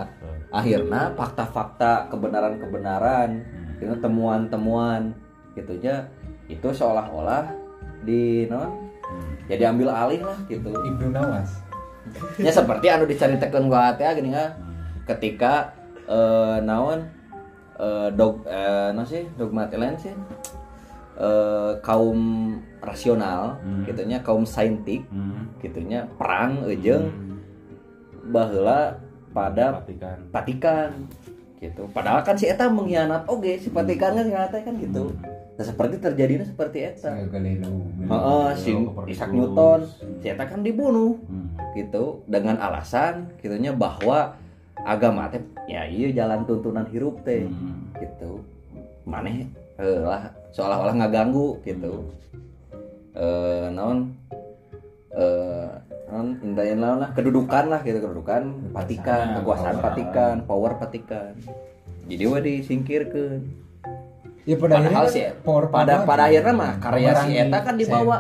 Akhirnya fakta-fakta kebenaran-kebenaran, dengan temuan-temuan gitunya itu seolah-olah di non jadi ambil alih lah gitu. Ibnu Nawas ya seperti anu dicaritakeun ku teh gini kan ketika eh naon eh dog eh naon sih dogma sih eh kaum rasional Hmm. gitunya kaum saintik Hmm. gitunya perang ejeung baheula pada Perhatikan patikan gitu padahal kan si eta mengkhianat oge si Patikan kan ternyata kan gitu nah seperti terjadinya seperti eta. Heeh, si. Isaac Newton si eta kan dibunuh Hmm. gitu dengan alasan gitunya bahwa agama teh ya iya jalan tuntunan hirup teh Hmm. gitu maneh eh, lah seolah-olah ngaganggu gitu. Eh non eh non indahin naon lah? Kedudukan lah gitu kedudukan. Patikan kekuasaan patikan power patikan. Jadi wah disingkirkan Ya pada padahal akhirnya si kan power pada power pada akhirnya mah karya si eta kan dibawa.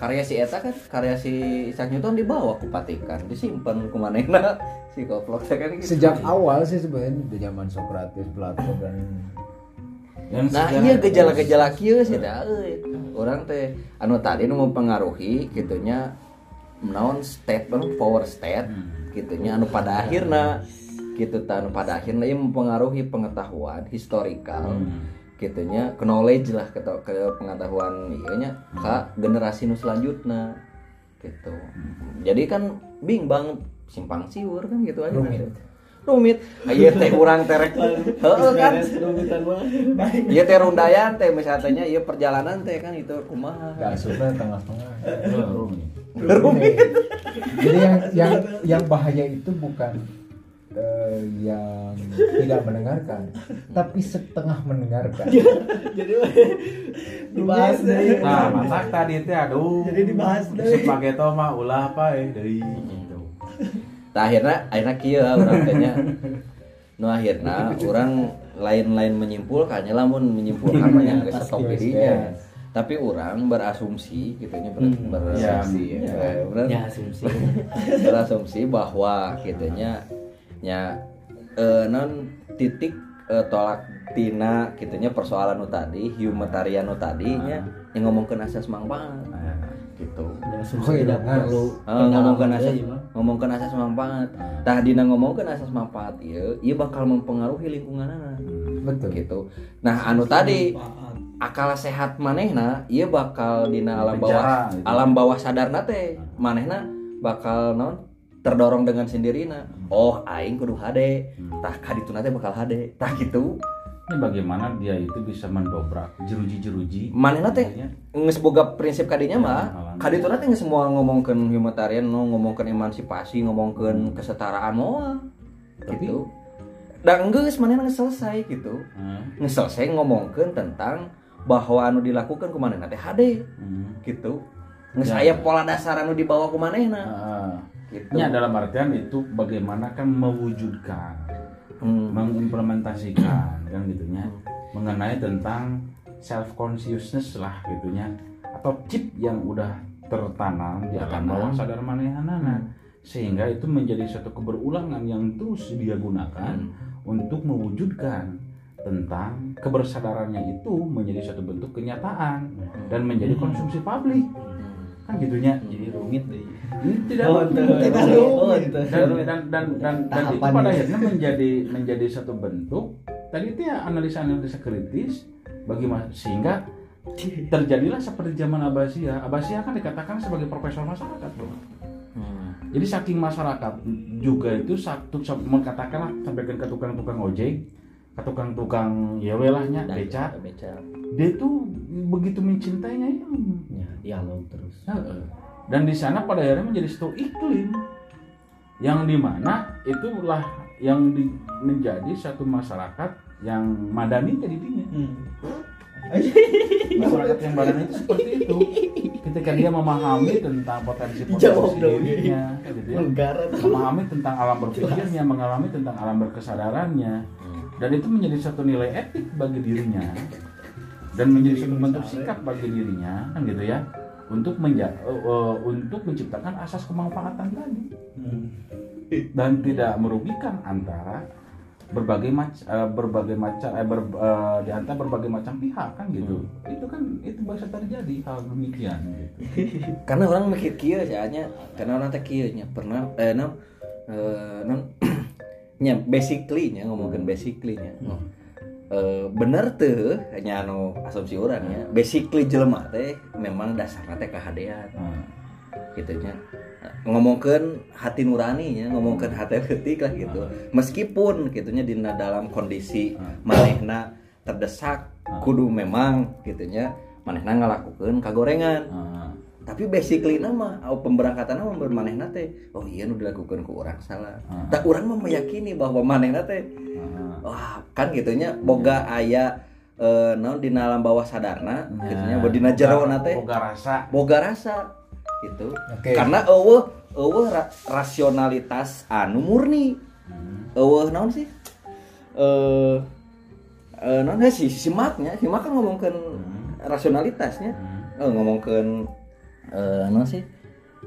Karya si eta kan karya si Isaac Newton dibawa ke patikan. Disimpan ke manehna si goblok kan gitu. Sejak awal sih sebenarnya di zaman Socrates, Plato Dan Nah iya gejala-gejala kieu sih teh euy. Urang teh anu tadi nu mempengaruhi gitunya naon state power state Hmm. gitunya anu pada akhirnya gitu ta anu pada akhirnya ieu mempengaruhi pengetahuan historikal Hmm. gitunya ke knowledge lah ke, ke pengetahuan ieu nya ka generasi nu selanjutnya gitu. Jadi kan bimbang simpang siur kan gitu aja. Rumit. Rumit. Ieu teh urang terek heeh kan. Iya teh rundayan teh misalnya iya perjalanan teh kan itu kumaha. suka tengah-tengah. Rumit. Rumit. Jadi yang yang yang bahaya itu bukan eh, yang tidak mendengarkan, tapi setengah mendengarkan. jadi dibahas deh Nah, masak tadi teh aduh. Jadi dibahas deh. Sebagai to mah ulah apa eh deui gitu. Tah akhirnya akhirnya kieu urang teh nya. Nu akhirna urang lain-lain menyimpulkannya lamun menyimpulkan geus stop Yes, dirinya. yes. Tapi orang berasumsi gitu nya ber, Hmm. berasumsi Ya, ya, ya asumsi berasumsi bahwa gitu nya eh, non titik eh, tolak tina gitu nya persoalan nu tadi humanitarian nu tadi nya yang ngomongkeun asas manfaat Nah, gitu. Ya, Oh, iya, tidak perlu Ah, ngomongkeun asas deui, mah. ngomongkeun asas manfaat. Tah dina ngomongkeun asas manfaat ieu ieu bakal mempengaruhi lingkunganana Betul. gitu. Nah anu tadi akal sehat manehna ieu bakal dina alam bawah gitu. alam bawah sadarna teh manehna bakal naon? Terdorong dengan sendirinya. Oh aing kudu HD tah kadituna teh bakal HD tah gitu Ini bagaimana dia itu bisa mendobrak jeruji-jeruji? Manehna teh Maksudnya, geus boga prinsip kadinya mah halangan. kadituna teh geus semua ngomongkeun humanitarian no, ngomongkeun emansipasi ngomongkeun kesetaraan moal Tapi- gitu. Dan manehna geus selesai gitu. Hmm, geus selesai ngomongkeun tentang bahwa anu dilakukan ku manehna teh HD hmm. gitu. Geus Ya. aya pola dasar anu dibawa ku manehna Ah, gitu. Ini dalam artian itu bagaimana kan mewujudkan, Hmm. mengimplementasikan kan gitunya mengenai tentang self consciousness lah gitunya atau chip yang udah tertanam di alam Tertanam. bawah sadar manehanana sehingga itu menjadi satu keberulangan yang terus dia gunakan untuk mewujudkan tentang kebersadarannya itu menjadi satu bentuk kenyataan dan menjadi konsumsi publik. Kan gitunya jadi rumit deh tidak Oh, tidak. Oh, itu. dan dan dan dan, dan itu pada ini. akhirnya menjadi menjadi satu bentuk. Tadi itu ya analisa analisa kritis. Bagi sehingga terjadilah seperti zaman Abbasiyah. Abbasiyah kan dikatakan sebagai profesor masyarakat bro Hmm. jadi saking masyarakat juga itu satu katakanlah sampaikan ke tukang-tukang ojek ke tukang-tukang ya welahnya beca. Dia tuh begitu mencintainya ya. Ya dialog terus. Heeh. Dan di sana pada akhirnya menjadi satu iklim yang di mana itulah yang di- menjadi satu masyarakat yang madani jadinya. Masyarakat yang madani itu seperti itu. Ketika dia memahami tentang potensi potensi dirinya, gitu ya. Memahami tentang alam berpikirnya, mengalami tentang alam berkesadarannya, dan itu menjadi satu nilai etik bagi dirinya. Dan menjadi satu bentuk sikap bagi dirinya, kan gitu ya, untuk menja eh, eh, untuk menciptakan asas kemanfaatan tadi. Dan tidak merugikan antara berbagai macam berbagai macam eh, ber, eh, di antara berbagai macam pihak kan gitu. Itu kan itu bisa terjadi hal demikian gitu. Karena orang mikir kieu soalnya karena orang teh kieu nya. Pernah eh non eh, non nya basically nya ngomongin basically nya Eh, bener tuh hanya anu asumsi orang ya. Basically jelema teh memang dasarnya teh kehadean Nah, gitu nya. Ngomongkan hati nurani ya ngomongkan hati ketik lah gitu. Meskipun gitunya di dalam kondisi manehna terdesak kudu memang gitunya manehna ngelakukan kagorengan. Ah, tapi basically nama oh, pemberangkatan nama manehna teh oh iya nu dilakukan ku orang salah. Ah. tak orang mah meyakini bahwa manehna teh ah. wah kan gitunya boga aya eh, naon di dalam bawah sadarna Ya, gitunya dina jero teh boga rasa. Boga rasa gitu. Oke. karena eueuh eueuh ra- rasionalitas anu murni. Hmm. eueuh naon sih? Eh eh naon ya, si si maknya si mak kan ngomongkeun rasionalitasnya. Hmm. eh, ngomongkeun eh naon sih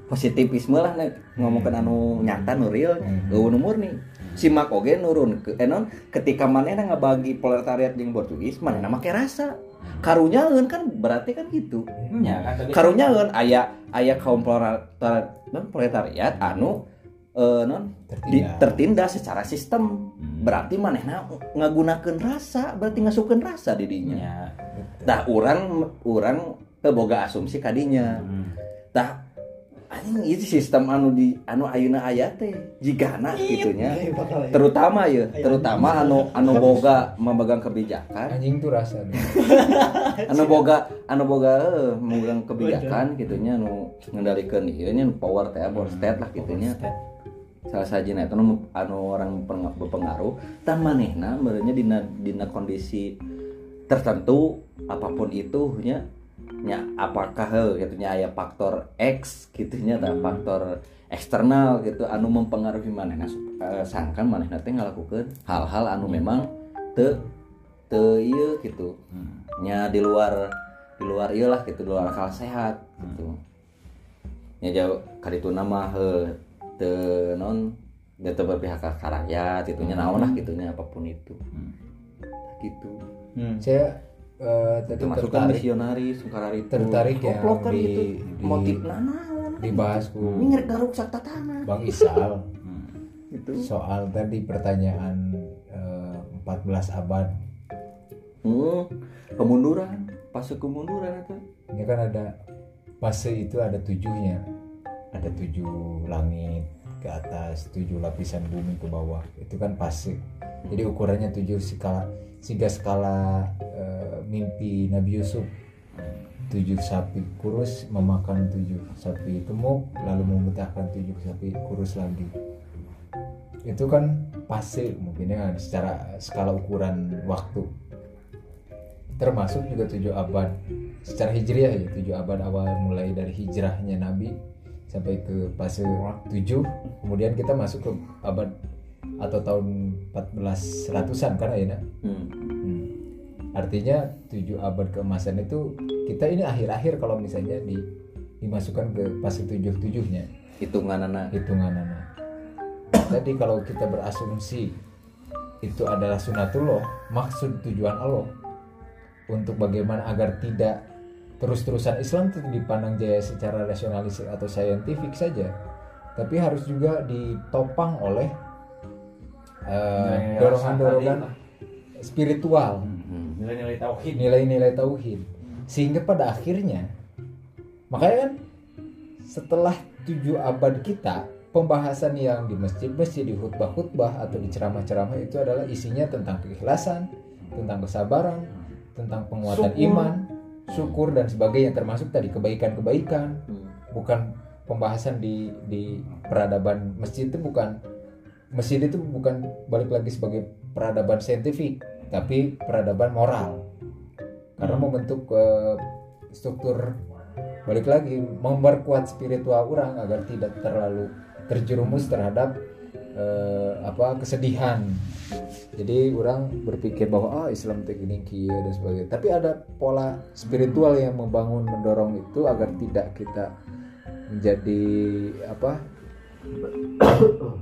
positivisme lah nek ngomongkeun anu nyata nu real eueuh nu murni si mak oge nurun ke eh naon ketika manehna ngabagi proletariat jeung borjuis manehna make rasa karunyaeun kan berarti kan gitu Ya, kan karunyaeun aya aya kaum proletariat non proletariat anu eh, non di- Tertindas. tertindas secara sistem Hmm. berarti manehna ngagunakeun rasa berarti ngasukeun rasa di dinya Ya. tah urang urang teu boga asumsi kadinya. Hmm. tah anjing itu sistem anu di anu ayeuna aya teh jigana gitunya. terutama ya terutama anu anu boga memegang kebijakan. Anjing tuh rasa nih. anu boga anu boga eh, memegang kebijakan gitunya anu ngendalikeun ieu nya nu power teh power state lah gitunya. salah sajina itu anu, anu orang peng- berpengaruh. Tah manehna merenya dina dina kondisi tertentu apa pun itu nya nya apakah heuh gitunya aya faktor X gitunya tah faktor eksternal gitu anu mempengaruhi manehna eh, sangkan manehna teh ngalakukeun hal-hal anu memang teu teu ieu gitu. Hmm. nya di luar di luar ieu lah gitu di luar akal sehat gitu. Nya jauh kaditu nama he te non dia teu berpihak ke rakyat gitu nya naon lah gitunya apa pun itu. Hmm. gitu. Hmm. saya eh, tadi termasuk kan tertarik. misionaris Sukararitu Tertarik ya kan di- gitu. di- motif naon dibahas ku ini ngerek garuk saktatana Bang Isal. Hmm. gitu soal tadi pertanyaan eh, 14 abad. Hmm, kemunduran. Fase kemunduran itu. Ini kan ada fase itu ada tujuhnya. Ada tujuh langit ke atas tujuh lapisan bumi ke bawah. Itu kan fase jadi ukurannya tujuh skala tiga skala eh, mimpi Nabi Yusuf. Tujuh sapi kurus memakan tujuh sapi gemuk lalu memuntahkan tujuh sapi kurus lagi. Itu kan fase mungkinnya secara skala ukuran waktu. Termasuk juga tujuh abad. Secara hijriah ya tujuh abad awal mulai dari hijrahnya Nabi sampai ke fase tujuh. Kemudian kita masuk ke abad atau tahun 1400-an kan ya hmm. Hmm. artinya tujuh abad keemasan itu kita ini akhir-akhir kalau misalnya di dimasukkan ke fase tujuh tujuhnya hitungan anak. Hitungan anak. Tadi kalau kita berasumsi itu adalah sunatullah maksud tujuan Allah untuk bagaimana agar tidak terus-terusan Islam itu dipandang jaya secara rasionalis atau saintifik saja tapi harus juga ditopang oleh eh, dorongan-dorongan rasa spiritual Hmm. Nilai-nilai tauhid. nilai-nilai tauhid sehingga pada akhirnya makanya kan setelah tujuh abad kita pembahasan yang di masjid-masjid di khutbah-khutbah atau di ceramah-ceramah itu adalah isinya tentang keikhlasan tentang kesabaran tentang penguatan Syukur. iman syukur dan sebagainya termasuk tadi kebaikan-kebaikan. Hmm. bukan pembahasan di di peradaban masjid itu bukan masjid itu bukan balik lagi sebagai peradaban saintifik tapi peradaban moral. Karena membentuk eh, struktur balik lagi memperkuat spiritual orang agar tidak terlalu terjerumus terhadap eh, apa kesedihan. Jadi orang berpikir bahwa ah Islam gini kieu dan sebagainya. Tapi ada pola spiritual yang membangun mendorong itu agar tidak kita menjadi apa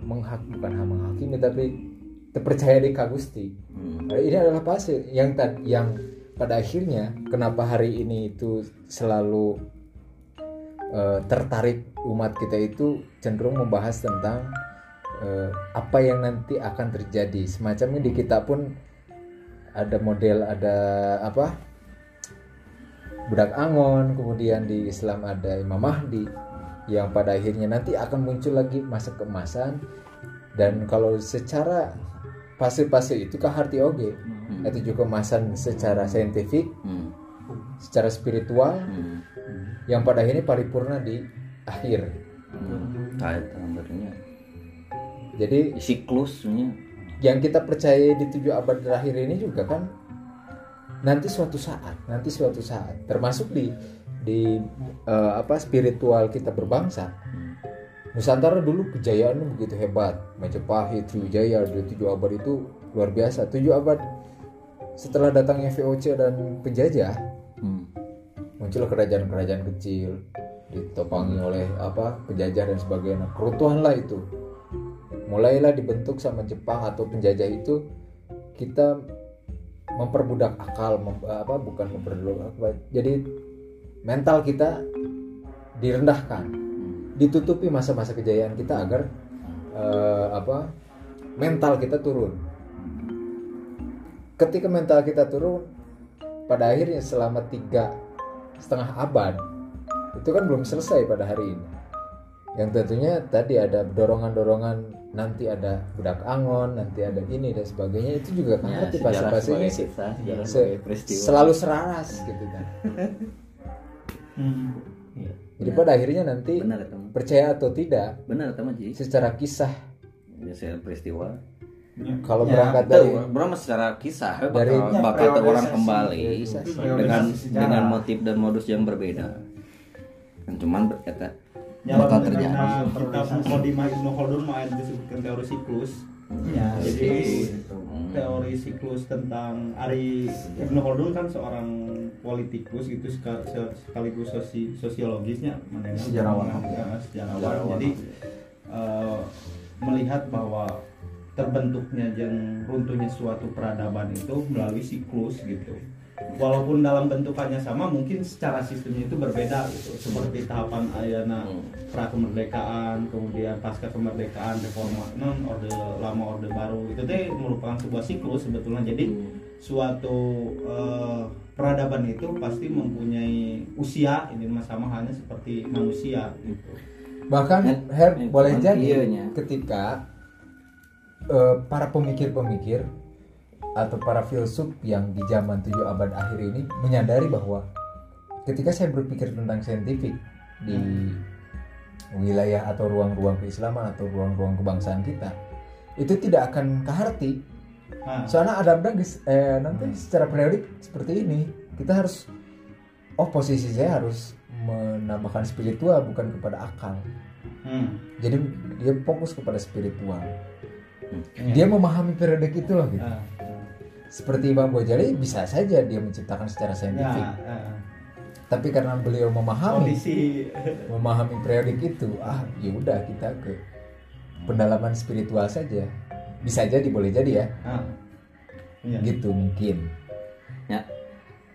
menghak bukan menghakimi tapi terpercaya di Kagusti Hmm. Ini adalah fase yang tad- yang pada akhirnya kenapa hari ini itu selalu eh, tertarik umat kita itu cenderung membahas tentang eh, apa yang nanti akan terjadi semacamnya di kita pun ada model ada apa budak angon kemudian di Islam ada Imam Mahdi yang pada akhirnya nanti akan muncul lagi masa keemasan dan kalau secara fase-fase itu kaharti oge itu juga kemasan secara saintifik Hmm. secara spiritual Hmm. yang pada akhirnya paripurna di akhir Hmm. Jadi Siklusnya. yang kita percaya di tujuh abad terakhir ini juga kan nanti suatu saat nanti suatu saat. Termasuk di di eh, apa spiritual kita berbangsa. Nusantara dulu kejayaannya begitu hebat. Majapahit Sriwijaya di tujuh abad itu luar biasa. Tujuh abad setelah datangnya VOC dan penjajah Hmm. muncul kerajaan-kerajaan kecil ditopangi oleh apa penjajah dan sebagainya. Kerutuhan lah itu mulailah dibentuk sama Jepang atau penjajah itu kita memperbudak akal mem- apa bukan memperbudak apa jadi mental kita direndahkan ditutupi masa-masa kejayaan kita agar eh, apa mental kita turun. Ketika mental kita turun pada akhirnya selama tiga setengah abad itu kan belum selesai pada hari ini yang tentunya tadi ada dorongan-dorongan nanti ada budak angon nanti ada ini dan sebagainya itu juga kan Ya, kisah, sejarah se- selalu seraras gitu kan Hmm. jadi pada akhirnya nanti Benar teman. percaya atau tidak Benar teman Ji. secara kisah Biasanya peristiwa. kalau Ya, berangkat dari Bro secara kisah bakal, Dari- bakal Ya, orang priorisasi. kembali Priorisasi. dengan dengan motif dan modus yang berbeda. Dan cuman berkata Ya, bakal karena terjadi. kita Mukodima Ibnu Khaldun mau disebutkan teori siklus. ya Jadi Hmm. teori siklus tentang Ari Ibnu Khaldun kan seorang politikus gitu seka- se- sekaligus sosi, sosiologisnya ya? Sejarawan. Ya, sejarawan. Sejarawan. Jadi eh, melihat bahwa terbentuknya dan runtuhnya suatu peradaban itu melalui siklus gitu. Walaupun dalam bentukannya sama, mungkin secara sistemnya itu berbeda gitu. Seperti tahapan ayana Hmm. pra kemerdekaan, kemudian pasca kemerdekaan, reforma non orde lama orde baru itu teh merupakan sebuah siklus sebetulnya. Jadi suatu eh, peradaban itu pasti mempunyai usia ini mah sama halnya seperti manusia gitu. bahkan Dan- Her dan boleh cuman jadi ketika eh, para pemikir-pemikir atau para filsuf yang di zaman tujuh abad akhir ini menyadari bahwa ketika saya berpikir tentang saintifik di wilayah atau ruang-ruang keislaman atau ruang-ruang kebangsaan kita itu tidak akan keharti. Soalnya ada guys eh, nanti secara periodik seperti ini kita harus oh posisi saya harus menambahkan spiritual bukan kepada akal. Hmm. jadi dia fokus kepada spiritual Hmm. dia memahami periodik itu loh gitu. Ah, seperti Imam Ghazali bisa saja dia menciptakan secara saintifik ya, ah. tapi karena beliau memahami kondisi memahami periodik itu ah ya udah kita ke pendalaman spiritual saja bisa jadi boleh jadi ya. Iya. gitu mungkin ya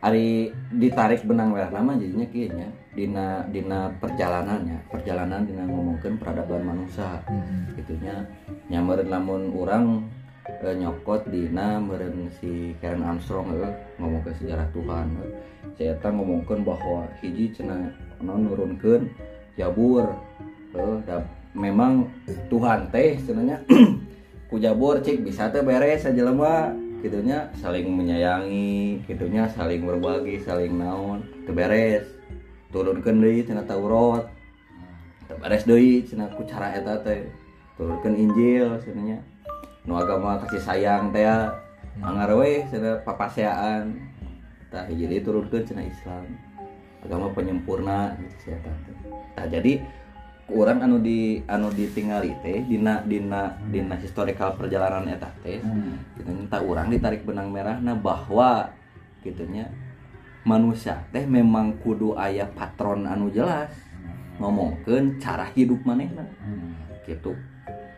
Ari ditarik benang merah nama jadinya kayaknya dina dina perjalanannya perjalanan dina ngomongkan peradaban manusia Mm-mm. gitunya nyamperin lamun orang eh, nyokot dina meren si Karen Armstrong eh, ngomong ke sejarah Tuhan eh. saya ngomongkan bahwa hiji cina non nurunkan jabur eh, da- memang Tuhan teh cenanya ku jabur cik bisa teh beres aja lama gitunya saling menyayangi gitunya saling berbagi saling naon teu beres. Turunkan deui cenah Taurat teu beres deui cenah ku cara eta teh. Turunkan Injil cenanya nu agama kasih sayang teh anggar we cenah papaseaan tah hiji deui turunkeun cenah Islam. Agama penyempurna gitu teh. Tah jadi orang anu di anu ditinggali teh dina dina dina historical perjalanan eta teh gitu minta orang ditarik benang merahna bahwa gitunya manusia teh memang kudu ayah patron anu jelas. Ngomongkeun cara hidup manehna. Gitu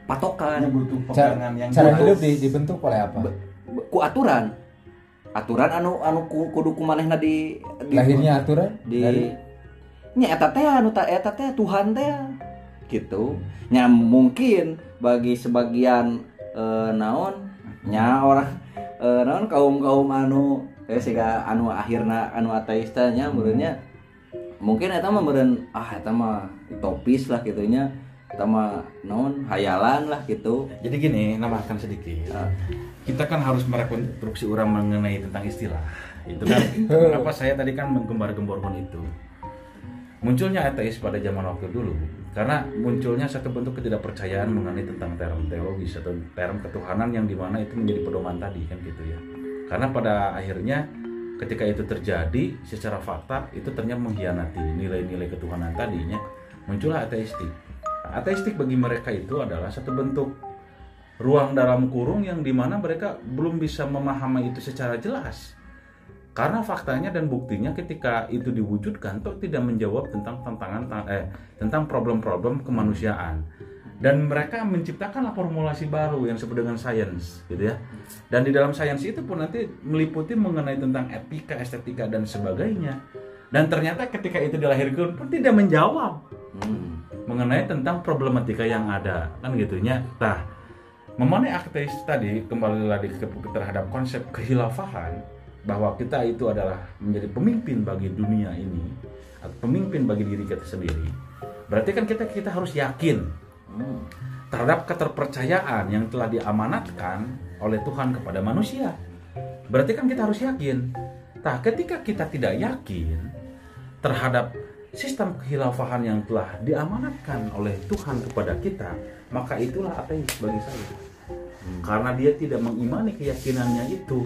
patokan. Butuh Ca- pegangan yang cara jelas. hidup di- dibentuk oleh apa? Be- be- ku aturan. Aturan anu anu ku- kudu ku manehna di, di lahirnya aturan? di dari nya eta teh anu ta eta teh Tuhan teh. Gitu. Nya mungkin bagi sebagian eh, naon? Nya orang eh, naon kaum kaum anu eh siga anu akhirna anu ateista nya menurutnya mungkin eta mah meureun ah eta mah utopis lah gitunya eta mah non hayalan lah gitu Jadi gini, nambahkan sedikit. Kita kan harus merekonstruksi orang mengenai tentang istilah. Itu kan kenapa saya tadi kan menggembar-gemborkan itu. Munculnya ateis pada zaman waktu dulu karena munculnya satu bentuk ketidakpercayaan mengenai tentang term teologis atau term ketuhanan yang di mana itu menjadi pedoman tadi kan gitu ya. Karena pada akhirnya ketika itu terjadi secara fakta itu ternyata mengkhianati nilai-nilai ketuhanan tadinya muncullah ateistik. Ateistik bagi mereka itu adalah satu bentuk ruang dalam kurung yang di mana mereka belum bisa memahami itu secara jelas. Karena faktanya dan buktinya ketika itu diwujudkan tuh tidak menjawab tentang tantangan eh, tentang problem-problem kemanusiaan. Dan mereka menciptakanlah formulasi baru yang disebut dengan sains, gitu ya. Dan di dalam sains itu pun nanti meliputi mengenai tentang etika, estetika dan sebagainya. Dan ternyata ketika itu dilahirkan pun tidak menjawab Hmm. mengenai tentang problematika yang ada kan gitunya nah mengenai ateis tadi kembali lagi ke, terhadap konsep kehilafahan bahwa kita itu adalah menjadi pemimpin bagi dunia ini atau pemimpin bagi diri kita sendiri berarti kan kita kita harus yakin Hmm. terhadap keterpercayaan yang telah diamanatkan oleh Tuhan kepada manusia. Berarti kan kita harus yakin. Nah, ketika kita tidak yakin terhadap sistem kehilafahan yang telah diamanatkan oleh Tuhan kepada kita, maka itulah ateis bagi saya. Karena dia tidak mengimani keyakinannya itu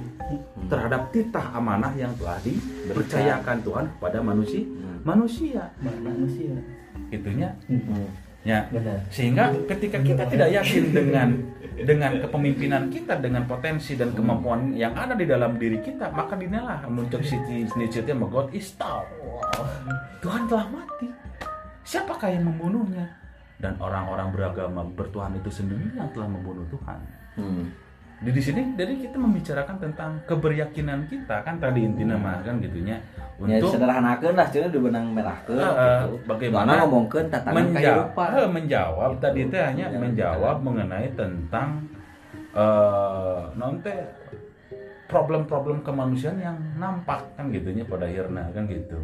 terhadap titah amanah yang telah dipercayakan Tuhan kepada manusia. Manusia, manusia itunya. Hmm. Ya, benar. Sehingga ketika kita tidak yakin dengan dengan kepemimpinan kita dengan potensi dan kemampuan yang ada di dalam diri kita maka dinalah muncul sisi sisi God is tahu Tuhan telah mati. Siapakah yang membunuhnya? Dan orang-orang beragama bertuhan itu sendiri yang telah membunuh Tuhan. Hmm. di sini jadi kita membicarakan tentang keberyakinan kita. Kan tadi intinya mah kan gitunya Ya untuk sederhanakeun lah cenah di benang merahkeun Eh, gitu. bagaimana Karena ngomongkeun tatanan menjawab, kehidupan. eh, menjawab Gitu. tadi teh hanya Menjawab. menjawab mengenai tentang eh non teh problem-problem kemanusiaan yang nampak kan gitunya pada akhirnya kan gitu.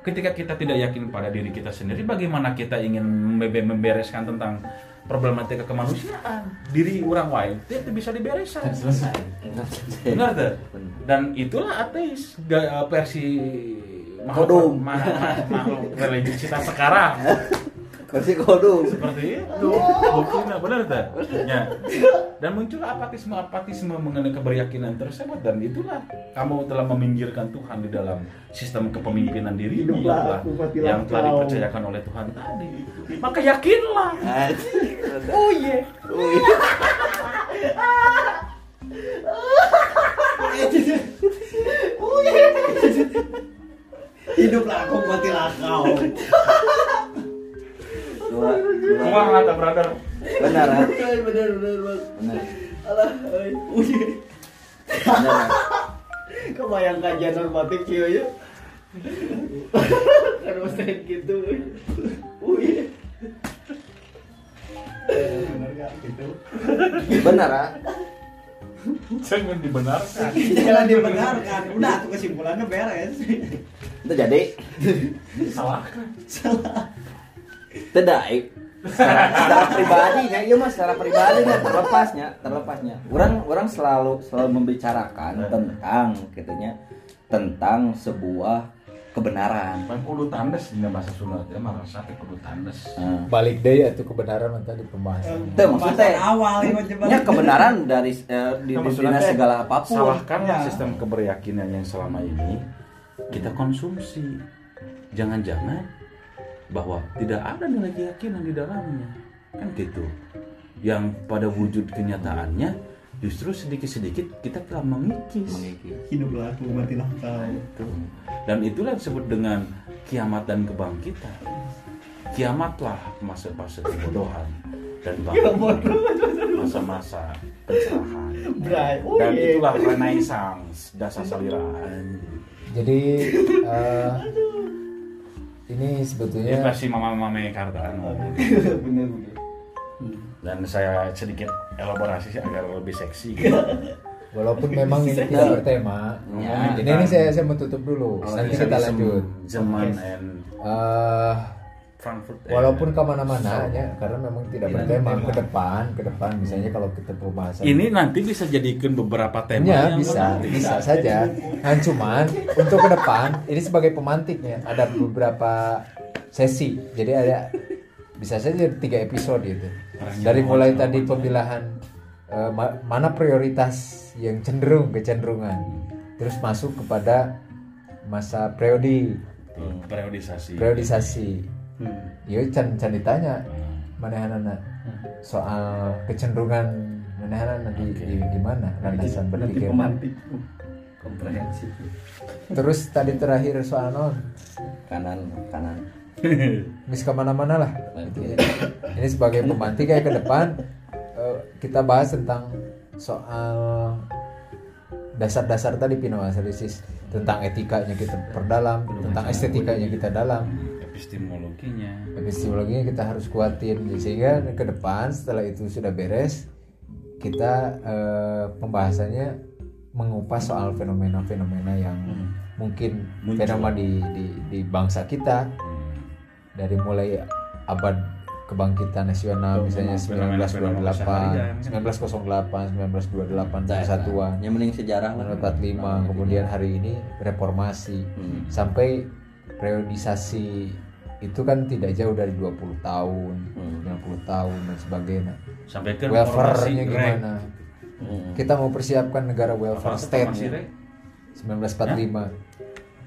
Ketika kita tidak yakin pada diri kita sendiri, bagaimana kita ingin membe- membereskan tentang problematika kemanusiaan. Diri orang lain itu bisa dibereskan selesai. Benar tuh. Dan itulah ateis ga- versi makhluk ma- makhluk religiositas sekarang Versi kodum. seperti itu. Buktinya benar tak? Ya. Dan muncul apatisme apatisme mengenai keberyakinan tersebut. Dan itulah kamu telah meminggirkan Tuhan di dalam sistem kepemimpinan diri Hiduplah yang telah dipercayakan oleh Tuhan tadi. Maka yakinlah. Oh iya. hiduplah aku matilah kau Dua, dua. Kumah kata brother. Benar, bener bener benar. alah Benar. kebayang kajian normatif kieu ya? Kan mesti gitu. Uy uye bener gak gitu. Benar, ah. jangan dibenarkan. Jangan dibenarkan. Udah tuh kesimpulannya beres. Itu jadi. Salah. tidak eh. secara, secara pribadinya iya mas secara pribadinya terlepasnya terlepasnya orang orang selalu selalu membicarakan tentang gitunya tentang sebuah kebenaran Pan kudu tandes di bahasa Sunda teh mah rasa teh kudu tandes. Nah, balik deh ya itu kebenaran nanti di pembahasan itu maksudnya awal ya kebenaran dari eh, di, di, Maksudnya dinas teh, segala apa pun Salahkanlah Ya. sistem keberyakinan yang selama ini kita konsumsi. Jangan-jangan bahwa tidak ada nilai keyakinan di dalamnya. Kan gitu. Yang pada wujud kenyataannya justru sedikit-sedikit kita telah mengikis. mengikis hiduplah aku matilah kau Itu. Dan itulah yang disebut dengan kiamat dan kebangkitan. Kiamatlah masa-masa kebodohan dan bangkit masa-masa pencerahan. Bray Dan uye itulah renaissance dasar saliran. jadi eh, ini Ini sebetulnya versi mama-mama Mekarta. bener bener Dan saya sedikit elaborasi agar lebih seksi. Gitu. walaupun memang ini tidak bertema Ya. ini ini saya saya mau tutup dulu nanti kita lanjut Jerman and Eh, Frankfurt walaupun ke mana-mana ya karena memang tidak bertema ke depan ke depan. Misalnya kalau kita pembahasan ini nanti bisa jadikan beberapa tema Ya yang bisa, menarik. bisa saja. Nah, cuman untuk ke depan ini sebagai pemantiknya ada beberapa sesi. Jadi ada bisa saja tiga episode itu. Dari mulai tadi pemilahan eh, ma- mana prioritas yang cenderung kecenderungan, terus masuk kepada masa periodi. Tuh, periodisasi periodisasi. Iya can can ditanya. Mana anak soal kecenderungan mana di, di, di mana landasan berpikir. komprehensif Terus tadi terakhir soal non, kanan kanan. Mis ke mana-mana lah. Ini sebagai pemantik kayak ke depan. Eh, kita bahas tentang soal dasar-dasar tadi pinoanalisis tentang etikanya kita perdalam, tentang estetikanya kita dalam, epistemologinya. Epistemologinya kita harus kuatin. Sehingga ke depan setelah itu sudah beres kita eh, pembahasannya mengupas soal fenomena-fenomena yang mungkin Muncul. fenomena di, di di bangsa kita. Hmm. dari mulai abad kebangkitan nasional misalnya fenomena-fenomena 1928, keseharian. 1908, 1928 persatuan, yang mending sejarah lah. 1945, kemudian hari ini reformasi. Hmm. sampai periodisasi itu kan tidak jauh dari 20 tahun, Hmm. 90 tahun dan sebagainya. sampai ke Welfare-nya gimana? Hmm. Kita mau persiapkan negara welfare Apa state formasi ya. rek? 1945.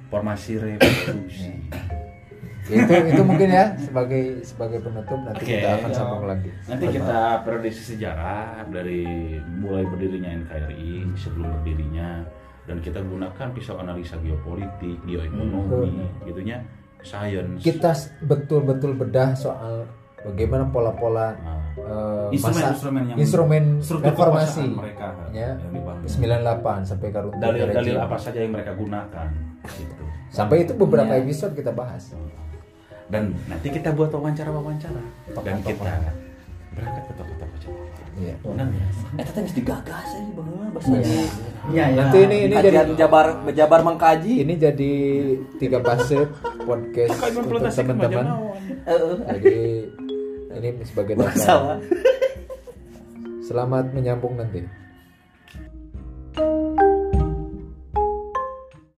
formasi revolusi Ya, itu itu mungkin ya sebagai sebagai penutup nanti Oke. kita akan sambung lagi. Nanti kita periodisi sejarah dari mulai berdirinya NKRI sebelum berdirinya dan kita gunakan pisau analisa geopolitik, geoekonomi, gitunya, science. Kita betul-betul bedah soal bagaimana pola-pola Nah, eh, Instrumen- masa instrumen yang- instrumen reformasi mereka ya yang dibangun. 98 sampai ke runtuhnya dalil-dalil apa saja yang mereka gunakan gitu. Sampai itu beberapa Ya. episode kita bahas. Dan nanti kita buat wawancara-wawancara dan kita berangkat ke toko-toko. Iya. Dan Eh, tadi harus digagas ya, bagaimana bahasa Iya, iya. Nanti ini ini jadi Kajian Jabar Jabar mengkaji. ini jadi tiga fase podcast untuk teman-teman. Jadi ini sebagai dasar. masalah. Selamat menyambung nanti.